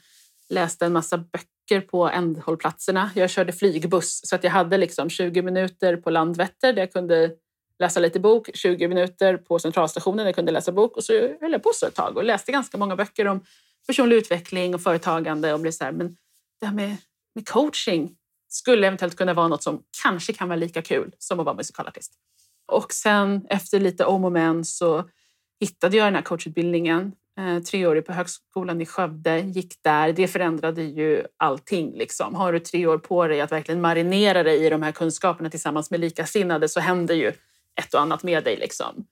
läste en massa böcker på ändhållplatserna. Jag körde flygbuss så att jag hade liksom 20 minuter på Landvetter där jag kunde läsa lite bok, 20 minuter på centralstationen där jag kunde läsa bok och så höll jag på så ett tag och läste ganska många böcker om personlig utveckling och företagande och blev så här, men det här med, med coaching, skulle eventuellt kunna vara något som kanske kan vara lika kul som att vara musikalartist. Och sen efter lite om och men så hittade jag den här coachutbildningen. Eh, Treårig på Högskolan i Skövde, gick där. Det förändrade ju allting. Liksom. Har du tre år på dig att verkligen marinera dig i de här kunskaperna tillsammans med likasinnade så händer ju ett och annat med dig. Liksom.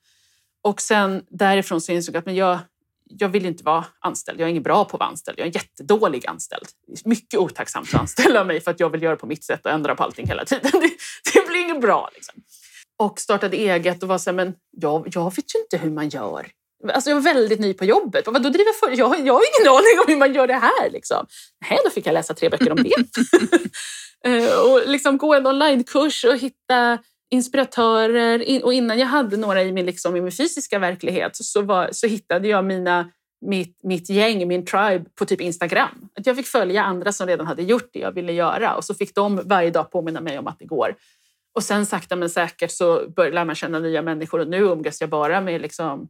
Och sen därifrån så insåg jag att men jag, jag vill inte vara anställd. Jag är ingen bra på att vara anställd. Jag är en jättedålig anställd. Mycket otacksamt att anställa mig för att jag vill göra på mitt sätt och ändra på allting hela tiden. Det, det blir inget bra. Liksom. Och startade eget och var så här, men jag, jag vet ju inte hur man gör. Alltså jag var väldigt ny på jobbet. Vad då driver för? Jag, jag har ingen aning om hur man gör det här. Liksom. Nej, då fick jag läsa tre böcker om det. Eh, och liksom gå en onlinekurs och hitta inspiratörer. Och innan jag hade några i min, liksom, i min fysiska verklighet så, var, så hittade jag mina, mitt, mitt gäng, min tribe, på typ Instagram. Att jag fick följa andra som redan hade gjort det jag ville göra och så fick de varje dag påminna mig om att det går. Och sen sakta men säkert så bör, lär man känna nya människor och nu umgås jag bara med liksom,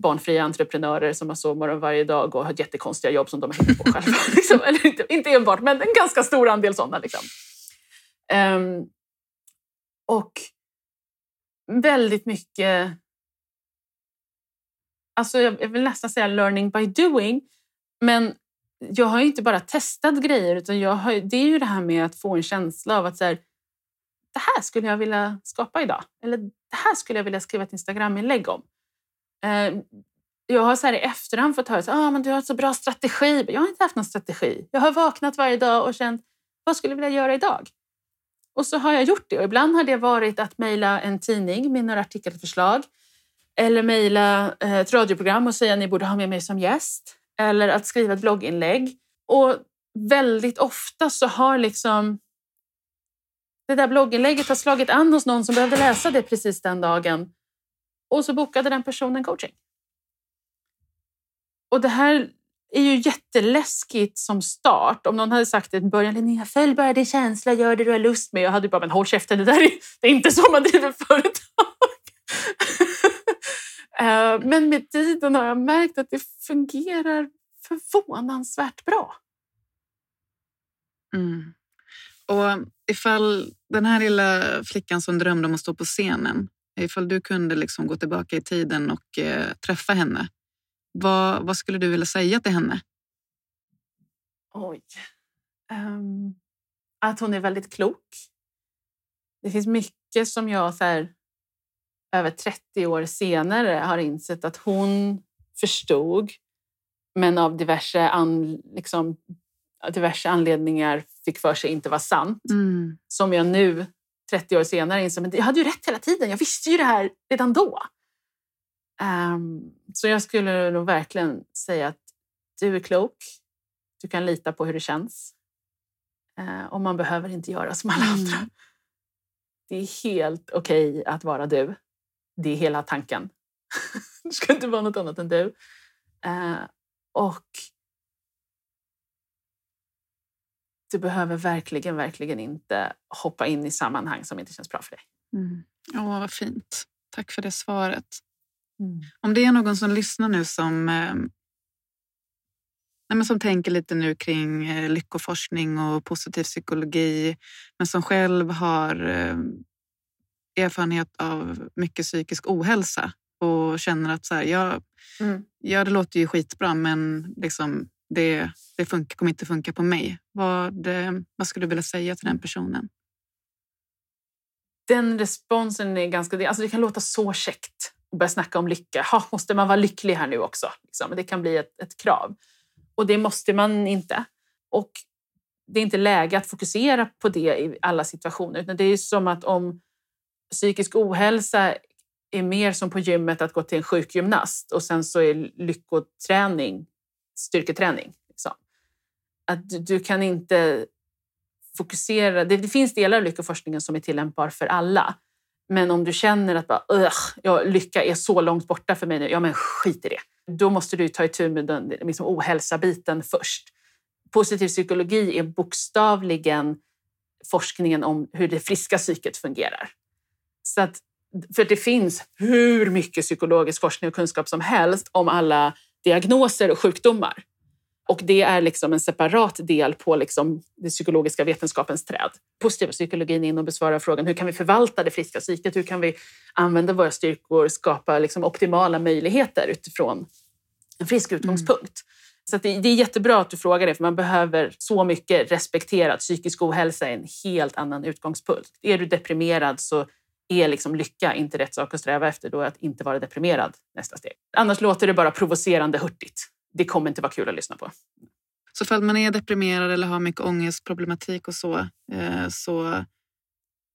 barnfria entreprenörer som har sovmorgon varje dag och har jättekonstiga jobb som de har hittat på själva. liksom. Eller inte, inte enbart, men en ganska stor andel sådana. Liksom. Um, och väldigt mycket... Alltså jag vill nästan säga learning by doing. Men jag har inte bara testat grejer utan jag har, det är ju det här med att få en känsla av att så här, det här skulle jag vilja skapa idag. Eller det här skulle jag vilja skriva ett Instagram-inlägg om. Eh, jag har så här i efterhand fått höra att ah, du har så bra strategi. Jag har inte haft någon strategi. Jag har vaknat varje dag och känt vad skulle jag vilja göra idag? Och så har jag gjort det. Och ibland har det varit att mejla en tidning med några artikelförslag eller mejla eh, ett radioprogram och säga att ni borde ha med mig som gäst eller att skriva ett blogginlägg. Och väldigt ofta så har liksom det där blogginlägget har slagit an hos någon som behövde läsa det precis den dagen och så bokade den personen coaching. Och det här är ju jätteläskigt som start. Om någon hade sagt i början, Linnea, följ bara din känsla, gör det du har lust med. Jag hade bara, men håll käften, det där är, det är inte så man driver företag. Eh, men med tiden har jag märkt att det fungerar förvånansvärt bra. Mm. Och ifall den här lilla flickan som drömde om att stå på scenen, ifall du kunde liksom gå tillbaka i tiden och eh, träffa henne, vad, vad skulle du vilja säga till henne? Oj. Um, att hon är väldigt klok. Det finns mycket som jag så här, över 30 år senare har insett att hon förstod men av diverse, an, liksom, diverse anledningar fick för sig inte var sant. Mm. Som jag nu, 30 år senare, inser men jag hade ju rätt hela tiden. Jag visste ju det här redan då. Um, så jag skulle nog verkligen säga att du är klok. Du kan lita på hur det känns. Uh, och man behöver inte göra som alla mm. andra. Det är helt okej okay att vara du. Det är hela tanken. du ska inte vara något annat än du. Uh, och du behöver verkligen, verkligen inte hoppa in i sammanhang som inte känns bra för dig. Mm. Åh, vad fint. Tack för det svaret. Mm. Om det är någon som lyssnar nu som, eh, nej, som tänker lite nu kring eh, lyckoforskning och positiv psykologi men som själv har eh, erfarenhet av mycket psykisk ohälsa och känner att så här, ja, mm. ja, det låter ju skitbra men liksom, det, det funkar, kommer inte funka på mig. Vad, eh, vad skulle du vilja säga till den personen? Den responsen är ganska... Alltså det kan låta så käckt att börja snacka om lycka. Ha, måste man vara lycklig här nu också? Liksom. Det kan bli ett, ett krav. Och det måste man inte. Och det är inte läge att fokusera på det i alla situationer. Utan det är som att om psykisk ohälsa är mer som på gymmet att gå till en sjukgymnast och sen så är lyckoträning styrketräning. Liksom. Att du, du, kan inte fokusera... Det, det, finns delar av lyckoforskningen som är tillämpbar för alla. Men om du känner att bara, ja, lycka är så långt borta för mig nu, ja men skit i det. Då måste du ta itu med den liksom, ohälsa-biten först. Positiv psykologi är bokstavligen forskningen om hur det friska psyket fungerar. Så att, för det finns hur mycket psykologisk forskning och kunskap som helst om alla diagnoser och sjukdomar. Och det är liksom en separat del på liksom det psykologiska vetenskapens träd. Positiva psykologin in och besvarar frågan hur kan vi förvalta det friska psyket? Hur kan vi använda våra styrkor, skapa liksom optimala möjligheter utifrån en frisk utgångspunkt? Mm. Så det, det, är jättebra att du frågar det, för man behöver så mycket respektera att psykisk ohälsa är en helt annan utgångspunkt. Är du deprimerad så är liksom lycka inte rätt sak att sträva efter, då är att inte vara deprimerad nästa steg. Annars låter det bara provocerande hurtigt. Det kommer inte vara kul att lyssna på. Så för att man är deprimerad eller har mycket ångestproblematik och så, eh, så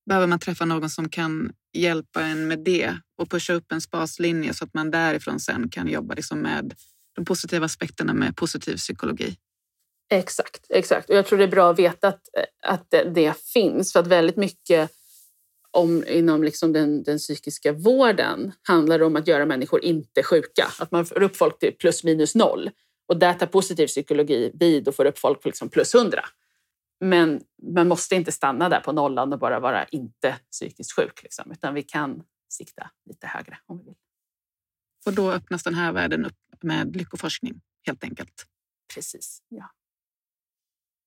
behöver man träffa någon som kan hjälpa en med det och pusha upp en baslinje så att man därifrån sen kan jobba liksom med de positiva aspekterna med positiv psykologi. Exakt, exakt. Och jag tror det är bra att veta att, att det, det finns för att väldigt mycket om, inom liksom den, den psykiska vården handlar det om att göra människor inte sjuka. Att man får upp folk till plus minus noll. Och där tar positiv psykologi vid och får upp folk på liksom plus hundra. Men man måste inte stanna där på nollan och bara vara inte psykiskt sjuk. Liksom, utan vi kan sikta lite högre om vi vill. Och då öppnas den här världen upp med lyckoforskning helt enkelt. Precis, ja.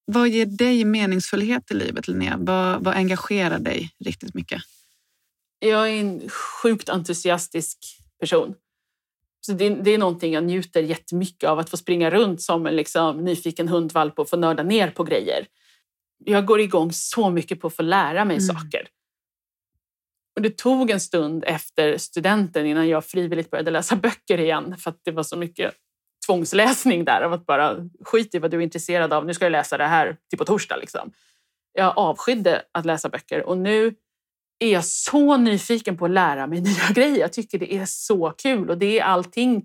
Vad ger dig meningsfullhet i livet, Linnea? Vad, vad engagerar dig riktigt mycket? Jag är en sjukt entusiastisk person. Så det, det är någonting jag njuter jättemycket av, att få springa runt som en liksom, nyfiken hundvalp och få nörda ner på grejer. Jag går igång så mycket på att få lära mig mm. saker. Och det tog en stund efter studenten innan jag frivilligt började läsa böcker igen för att det var så mycket tvångsläsning där av att bara skit i vad du är intresserad av. Nu ska jag läsa det här till på torsdag. Liksom. Jag avskydde att läsa böcker och nu är jag så nyfiken på att lära mig nya grejer. Jag tycker det är så kul och det är allting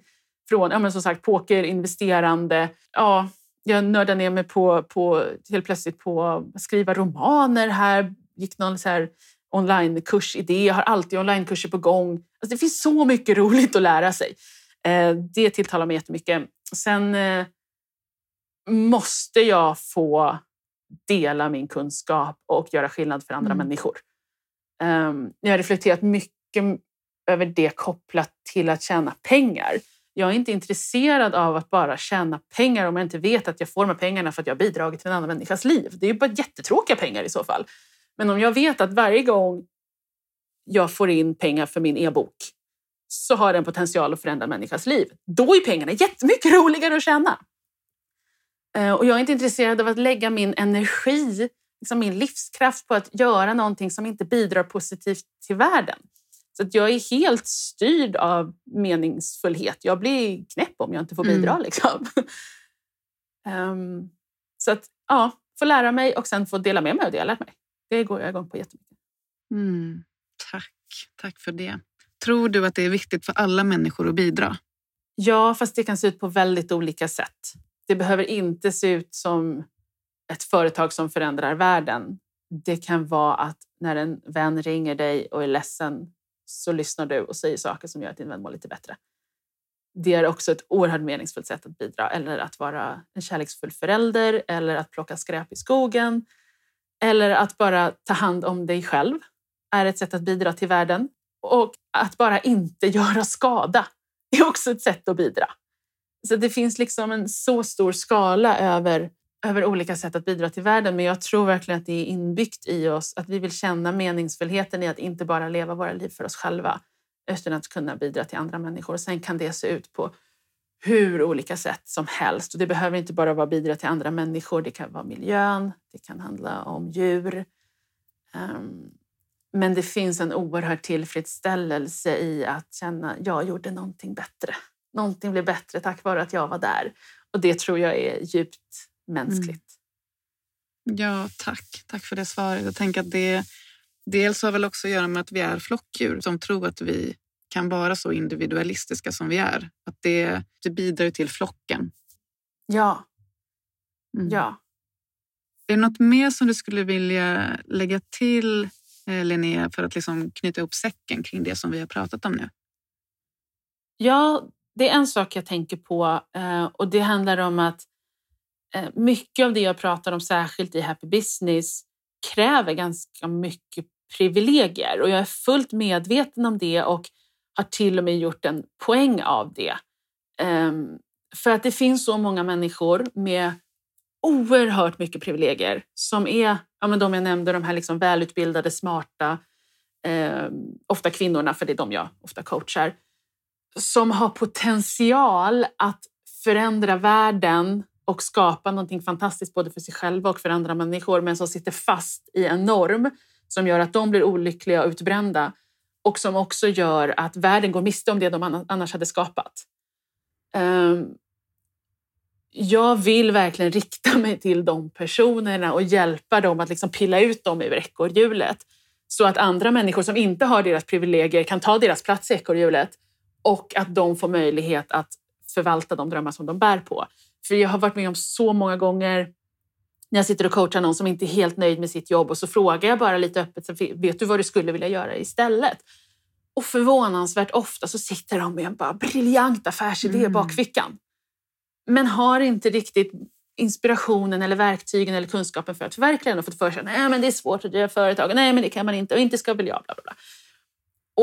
från ja, men som sagt, poker, investerande. Ja, jag nördar ner mig på, på, helt plötsligt på att skriva romaner här. Gick någon så här onlinekurs i det. Jag har alltid onlinekurser på gång. Alltså det finns så mycket roligt att lära sig. Eh, det tilltalar mig jättemycket. Sen eh, måste jag få dela min kunskap och göra skillnad för andra mm. människor. Ehm, jag har reflekterat mycket över det kopplat till att tjäna pengar. Jag är inte intresserad av att bara tjäna pengar om jag inte vet att jag får de pengarna för att jag bidragit till en annan människas liv. Det är ju bara jättetråkiga pengar i så fall. Men om jag vet att varje gång jag får in pengar för min e-bok så har den potential att förändra en människas liv. Då är pengarna jättemycket roligare att tjäna. Eh, och jag är inte intresserad av att lägga min energi, liksom min livskraft på att göra någonting som inte bidrar positivt till världen. Så att jag är helt styrd av meningsfullhet. Jag blir knäpp om jag inte får bidra. Mm. Liksom. um, så att ja, få lära mig och sen få dela med mig av det jag lärt mig. Det går jag igång på jättemycket. Mm, tack. Tack för det. Tror du att det är viktigt för alla människor att bidra? Ja, fast det kan se ut på väldigt olika sätt. Det behöver inte se ut som ett företag som förändrar världen. Det kan vara att när en vän ringer dig och är ledsen så lyssnar du och säger saker som gör att din vän mår lite bättre. Det är också ett oerhört meningsfullt sätt att bidra. Eller att vara en kärleksfull förälder, eller att plocka skräp i skogen. Eller att bara ta hand om dig själv är ett sätt att bidra till världen. Och att bara inte göra skada är också ett sätt att bidra. Så det finns liksom en så stor skala över, över olika sätt att bidra till världen. Men jag tror verkligen att det är inbyggt i oss att vi vill känna meningsfullheten i att inte bara leva våra liv för oss själva utan att kunna bidra till andra människor. Sen kan det se ut på hur olika sätt som helst. Och det behöver inte bara vara bidra till andra människor. Det kan vara miljön, det kan handla om djur. Um, men det finns en oerhörd tillfredsställelse i att känna att jag gjorde någonting bättre. Någonting blev bättre tack vare att jag var där. Och det tror jag är djupt mänskligt. Mm. Ja, tack. Tack för det svaret. Jag tänker att det dels har väl också att göra med att vi är flockdjur som tror att vi kan vara så individualistiska som vi är. Att det, det bidrar till flocken. Ja. Mm. Ja. Är det något mer som du skulle vilja lägga till Eh, Linnea, för att liksom knyta ihop säcken kring det som vi har pratat om nu? Ja, det är en sak jag tänker på eh, och det handlar om att eh, mycket av det jag pratar om, särskilt i Happy Business, kräver ganska mycket privilegier och jag är fullt medveten om det och har till och med gjort en poäng av det. Ehm, för att det finns så många människor med oerhört mycket privilegier som är ja, men de jag nämnde, de här liksom välutbildade, smarta, eh, ofta kvinnorna, för det är de jag ofta coachar, som har potential att förändra världen och skapa någonting fantastiskt både för sig själva och för andra människor men som sitter fast i en norm som gör att de blir olyckliga och utbrända och som också gör att världen går miste om det de annars hade skapat. Ehm, jag vill verkligen rikta mig till de personerna och hjälpa dem att liksom pilla ut dem ur ekorrhjulet så att andra människor som inte har deras privilegier kan ta deras plats i ekorrhjulet och att de får möjlighet att förvalta de drömmar som de bär på. För jag har varit med om så många gånger när jag sitter och coachar någon som inte är helt nöjd med sitt jobb och så frågar jag bara lite öppet, vet du vad du skulle vilja göra istället? Och förvånansvärt ofta så sitter de med en bara briljant affärsidé mm. bak fickan. Men har inte riktigt inspirationen eller verktygen eller kunskapen för att förverkliga den och fått för sig nej men det är svårt att driva företag, nej men det kan man inte och inte ska väl jag, bla bla bla.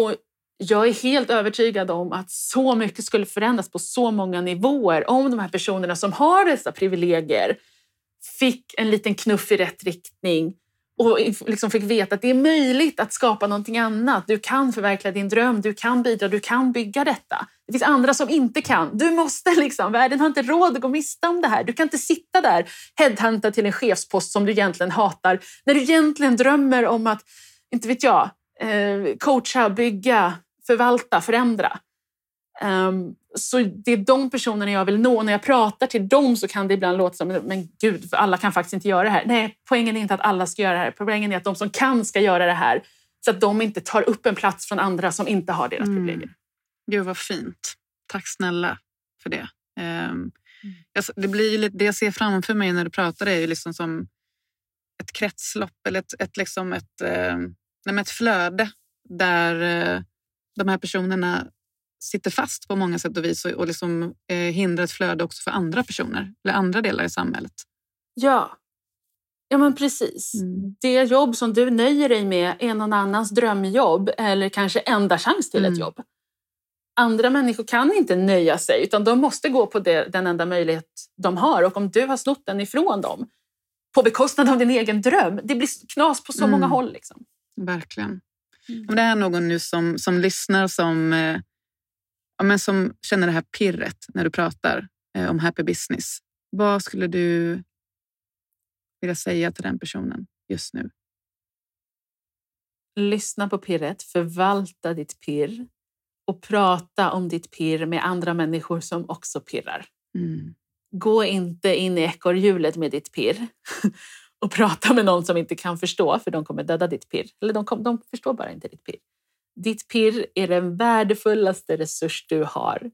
Och jag är helt övertygad om att så mycket skulle förändras på så många nivåer om de här personerna som har dessa privilegier fick en liten knuff i rätt riktning och liksom fick veta att det är möjligt att skapa någonting annat. Du kan förverkliga din dröm, du kan bidra, du kan bygga detta. Det finns andra som inte kan. Du måste liksom, världen har inte råd att gå miste om det här. Du kan inte sitta där headhuntad till en chefspost som du egentligen hatar när du egentligen drömmer om att, inte vet jag, eh, coacha, bygga, förvalta, förändra. Um, så det är de personerna jag vill nå. När jag pratar till dem så kan det ibland låta som men gud, alla kan faktiskt inte göra det här. Nej, poängen är inte att alla ska göra det här. Poängen är att de som kan ska göra det här så att de inte tar upp en plats från andra som inte har deras mm. privilegier. Gud vad fint. Tack snälla för det. Um, det, blir lite, det jag ser framför mig när du pratar är ju liksom som ett kretslopp eller ett, ett, liksom ett, uh, ett flöde där uh, de här personerna sitter fast på många sätt och vis och, och liksom, eh, hindrar ett flöde också för andra personer eller andra delar i samhället. Ja, ja men precis. Mm. Det jobb som du nöjer dig med är någon annans drömjobb eller kanske enda chans till mm. ett jobb. Andra människor kan inte nöja sig utan de måste gå på det, den enda möjlighet de har och om du har snott den ifrån dem på bekostnad av din egen dröm, det blir knas på så mm. många håll. Liksom. Verkligen. Mm. Om det är någon nu som, som lyssnar som eh, men som känner det här pirret när du pratar eh, om happy business. Vad skulle du vilja säga till den personen just nu? Lyssna på pirret, förvalta ditt pirr och prata om ditt pirr med andra människor som också pirrar. Mm. Gå inte in i ekorrhjulet med ditt pirr och prata med någon som inte kan förstå, för de kommer döda ditt pirr. Eller de, kom, de förstår bara inte ditt pirr. Ditt pirr är den värdefullaste resurs du har.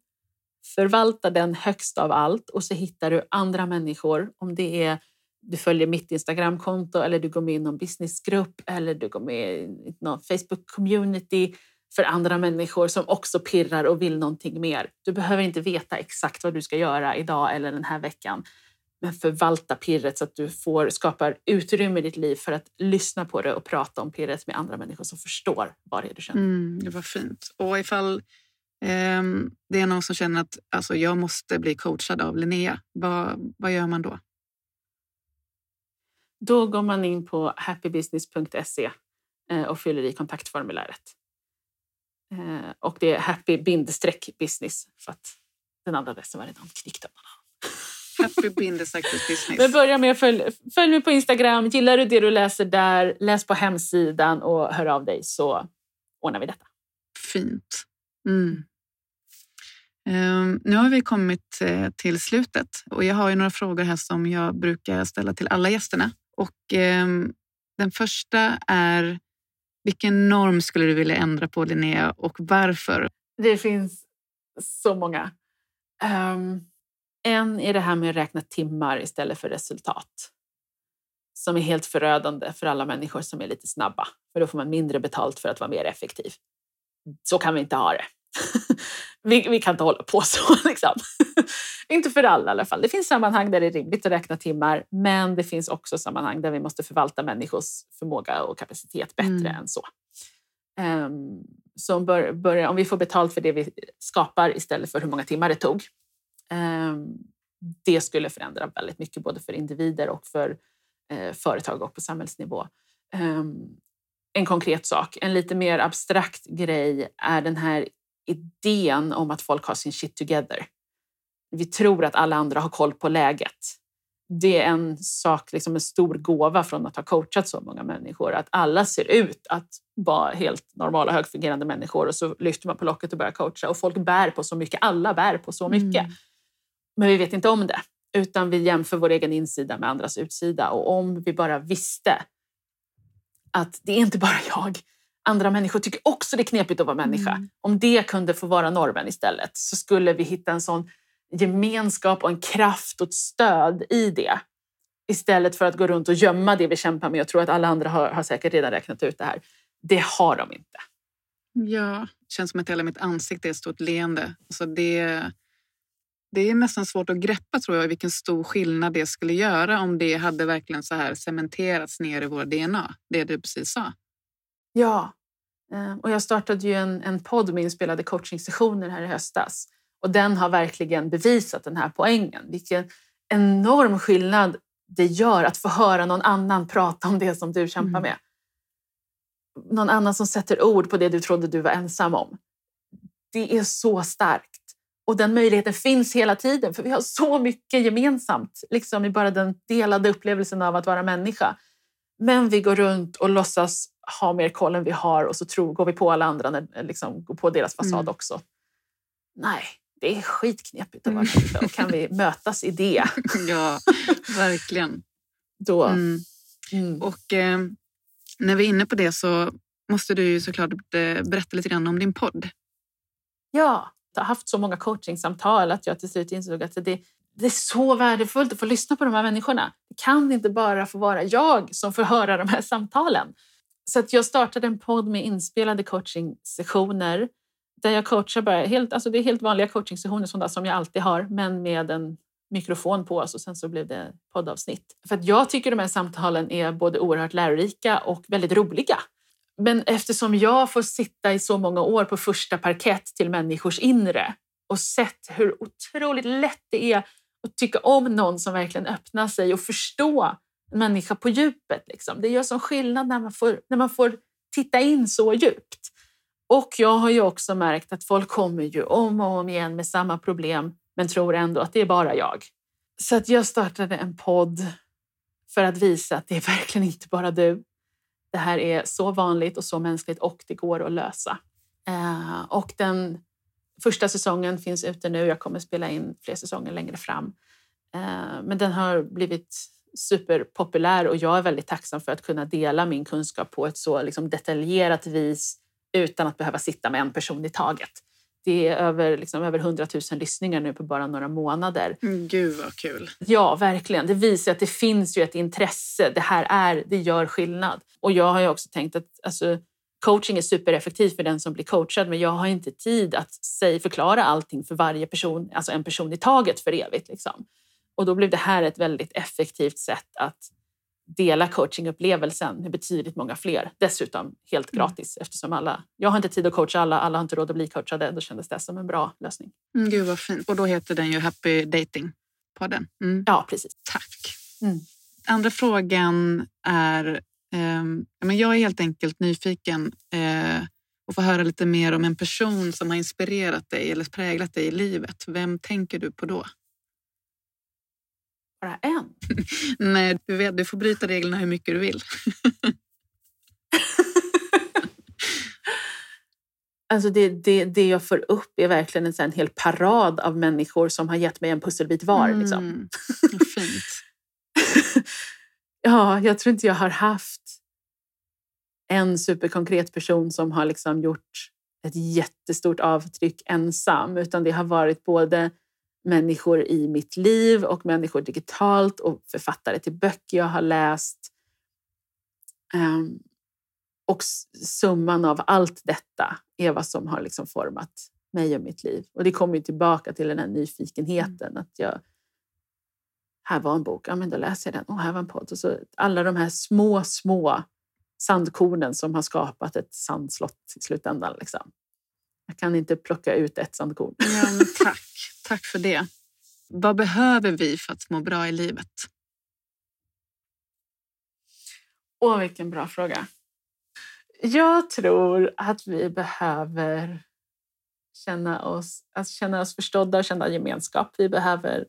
Förvalta den högst av allt och så hittar du andra människor. Om det är du följer mitt Instagramkonto eller du går med i någon businessgrupp eller du går med i någon Facebook-community för andra människor som också pirrar och vill någonting mer. Du behöver inte veta exakt vad du ska göra idag eller den här veckan. Men förvalta pirret så att du får, skapar utrymme i ditt liv för att lyssna på det och prata om pirret med andra människor som förstår vad det är du känner. Mm, det var fint. Och ifall eh, det är någon som känner att alltså, jag måste bli coachad av Linnea, vad, vad gör man då? Då går man in på happybusiness.se eh, och fyller i kontaktformuläret. Eh, och det är happy-business för att den andra adressen var redan knyckt av någon annan. Happy business. Men börja med att följ, följ mig på Instagram. Gillar du det du läser där, läs på hemsidan och hör av dig så ordnar vi detta. Fint. Mm. Um, nu har vi kommit uh, till slutet och jag har ju några frågor här som jag brukar ställa till alla gästerna. Och um, Den första är vilken norm skulle du vilja ändra på Linnea och varför? Det finns så många. Um, en är det här med att räkna timmar istället för resultat. Som är helt förödande för alla människor som är lite snabba. För då får man mindre betalt för att vara mer effektiv. Så kan vi inte ha det. vi, vi, kan inte hålla på så. Liksom. inte för alla i alla fall. Det finns sammanhang där det är rimligt att räkna timmar men det finns också sammanhang där vi måste förvalta människors förmåga och kapacitet bättre mm. än så. Um, så bör, bör, om vi får betalt för det vi skapar istället för hur många timmar det tog Ehm, det skulle förändra väldigt mycket både för individer och för eh, företag och på samhällsnivå. Ehm, en konkret sak, en lite mer abstrakt grej är den här idén om att folk har sin shit together. Vi tror att alla andra har koll på läget. Det är en sak, liksom en stor gåva från att ha coachat så många människor. Att alla ser ut att vara helt normala, högfungerande människor och så lyfter man på locket och börjar coacha och folk bär på så mycket. Alla bär på så mycket. Mm. Men vi vet inte om det, utan vi jämför vår egen insida med andras utsida. Och om vi bara visste att det är inte bara jag, andra människor tycker också det är knepigt att vara människa. Mm. Om det kunde få vara normen istället så skulle vi hitta en sån gemenskap och en kraft och ett stöd i det. Istället för att gå runt och gömma det vi kämpar med och tro att alla andra har, har säkert redan räknat ut det här. Det har de inte. Ja, det känns som att hela mitt ansikte är ett stort leende. Alltså det, det är nästan svårt att greppa tror jag vilken stor skillnad det skulle göra om det hade verkligen så här cementerats ner i vår DNA. Det du precis sa. Ja, eh, och jag startade ju en, en podd med inspelade coachingsessioner här i höstas och den har verkligen bevisat den här poängen. Vilken enorm skillnad det gör att få höra någon annan prata om det som du kämpar mm. med. Någon annan som sätter ord på det du trodde du var ensam om. Det är så starkt. Och den möjligheten finns hela tiden för vi har så mycket gemensamt liksom i bara den delade upplevelsen av att vara människa. Men vi går runt och låtsas ha mer koll än vi har och så tror, går vi på alla andra, när, liksom, går på deras fasad mm. också. Nej, det är skitknepigt att vara mm. Kan vi mötas i det? ja, verkligen. Då. Mm. Mm. Och eh, när vi är inne på det så måste du såklart eh, berätta lite grann om din podd. Ja, har haft så många coachingsamtal att jag till slut insåg att det, det är så värdefullt att få lyssna på de här människorna. Det kan inte bara få vara jag som får höra de här samtalen. Så att jag startade en podd med inspelade coachingsessioner där jag coachar bara helt, alltså det är helt vanliga coachingsessioner sådana som jag alltid har, men med en mikrofon på oss och sen så blev det poddavsnitt. För att jag tycker de här samtalen är både oerhört lärorika och väldigt roliga. Men eftersom jag får sitta i så många år på första parkett till människors inre och sett hur otroligt lätt det är att tycka om någon som verkligen öppnar sig och förstå en människa på djupet. Liksom. Det gör sån skillnad när man, får, när man får titta in så djupt. Och jag har ju också märkt att folk kommer ju om och om igen med samma problem men tror ändå att det är bara jag. Så att jag startade en podd för att visa att det är verkligen inte bara du. Det här är så vanligt och så mänskligt och det går att lösa. Eh, och den första säsongen finns ute nu. Jag kommer spela in fler säsonger längre fram. Eh, men den har blivit superpopulär och jag är väldigt tacksam för att kunna dela min kunskap på ett så liksom detaljerat vis utan att behöva sitta med en person i taget. Det är över, liksom, över 100 000 lyssningar nu på bara några månader. Mm, gud vad kul! Ja, verkligen. Det visar att det finns ju ett intresse. Det här är, det gör skillnad. Och jag har ju också tänkt att alltså, coaching är supereffektivt för den som blir coachad men jag har inte tid att säg, förklara allting för varje person, alltså en person i taget för evigt. Liksom. Och då blev det här ett väldigt effektivt sätt att dela coachingupplevelsen med betydligt många fler. Dessutom helt mm. gratis mm. eftersom alla, jag har inte tid att coacha alla, alla har inte råd att bli coachade. Då kändes det som en bra lösning. Mm, gud vad fint. Och då heter den ju Happy Dating podden. Mm. Ja, precis. Tack. Mm. Andra frågan är, eh, jag är helt enkelt nyfiken eh, och få höra lite mer om en person som har inspirerat dig eller präglat dig i livet. Vem tänker du på då? Bara en? Nej, du, vet, du får bryta reglerna hur mycket du vill. Alltså det, det, det jag får upp är verkligen en sån hel parad av människor som har gett mig en pusselbit var. Mm, liksom. Fint. ja, jag tror inte jag har haft en superkonkret person som har liksom gjort ett jättestort avtryck ensam, utan det har varit både människor i mitt liv och människor digitalt och författare till böcker jag har läst. Um, och summan av allt detta är vad som har liksom format mig och mitt liv. Och det kommer tillbaka till den här nyfikenheten. Mm. Att jag, här var en bok, ja men då läser jag den. Och här var en podd. Och så alla de här små, små sandkornen som har skapat ett sandslott i slutändan. Liksom. Jag kan inte plocka ut ett sandkorn. Ja, tack. Tack för det. vad behöver vi för att må bra i livet? Åh, vilken bra fråga. Jag tror att vi behöver känna oss, alltså känna oss förstådda och känna gemenskap. Vi behöver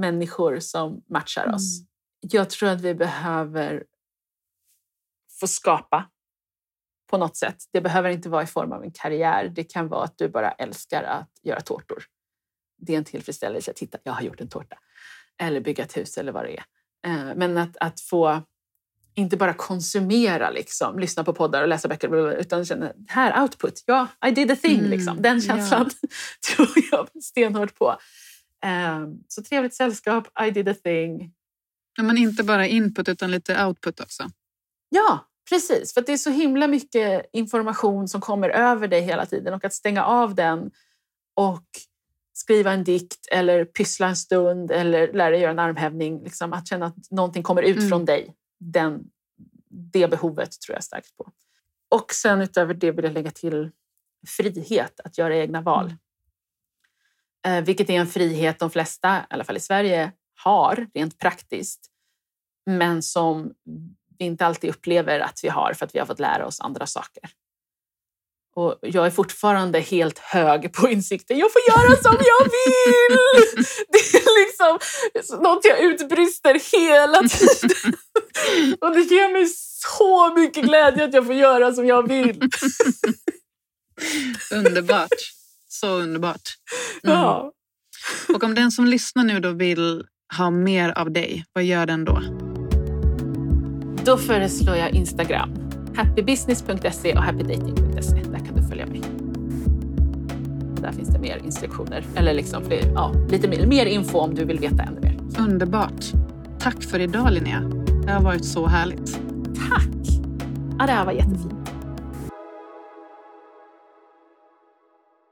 människor som matchar oss. Mm. Jag tror att vi behöver få skapa på något sätt. Det behöver inte vara i form av en karriär. Det kan vara att du bara älskar att göra tårtor. Det är en tillfredsställelse. Titta, jag har gjort en tårta. Eller bygga ett hus eller vad det är. Eh, men att, att få inte bara konsumera, liksom, lyssna på poddar och läsa böcker, utan känna här, output, ja, I did a thing. Mm, liksom. Den känslan ja. tror jag stenhårt på. Um, så trevligt sällskap, I did a thing. Ja, men inte bara input utan lite output också. Ja, precis. För det är så himla mycket information som kommer över dig hela tiden och att stänga av den och skriva en dikt eller pyssla en stund eller lära dig göra en armhävning. Liksom, att känna att någonting kommer ut mm. från dig den, det behovet tror jag starkt på. Och sen utöver det vill jag lägga till frihet att göra egna val. Mm. Eh, vilket är en frihet de flesta, i alla fall i Sverige, har rent praktiskt. Men som vi inte alltid upplever att vi har för att vi har fått lära oss andra saker. Och jag är fortfarande helt hög på insikten. Jag får göra som jag vill! Det är liksom något jag utbrister hela tiden. Och det ger mig så mycket glädje att jag får göra som jag vill. Underbart. Så underbart. Mm. Ja. Och om den som lyssnar nu då vill ha mer av dig, vad gör den då? Då föreslår jag Instagram. Happybusiness.se och happydating.se. Där kan du följa mig. Där finns det mer instruktioner, eller liksom ja, lite mer, mer info om du vill veta ännu mer. Underbart. Tack för idag Linnea. Det har varit så härligt. Tack! Ja, det här var jättefint.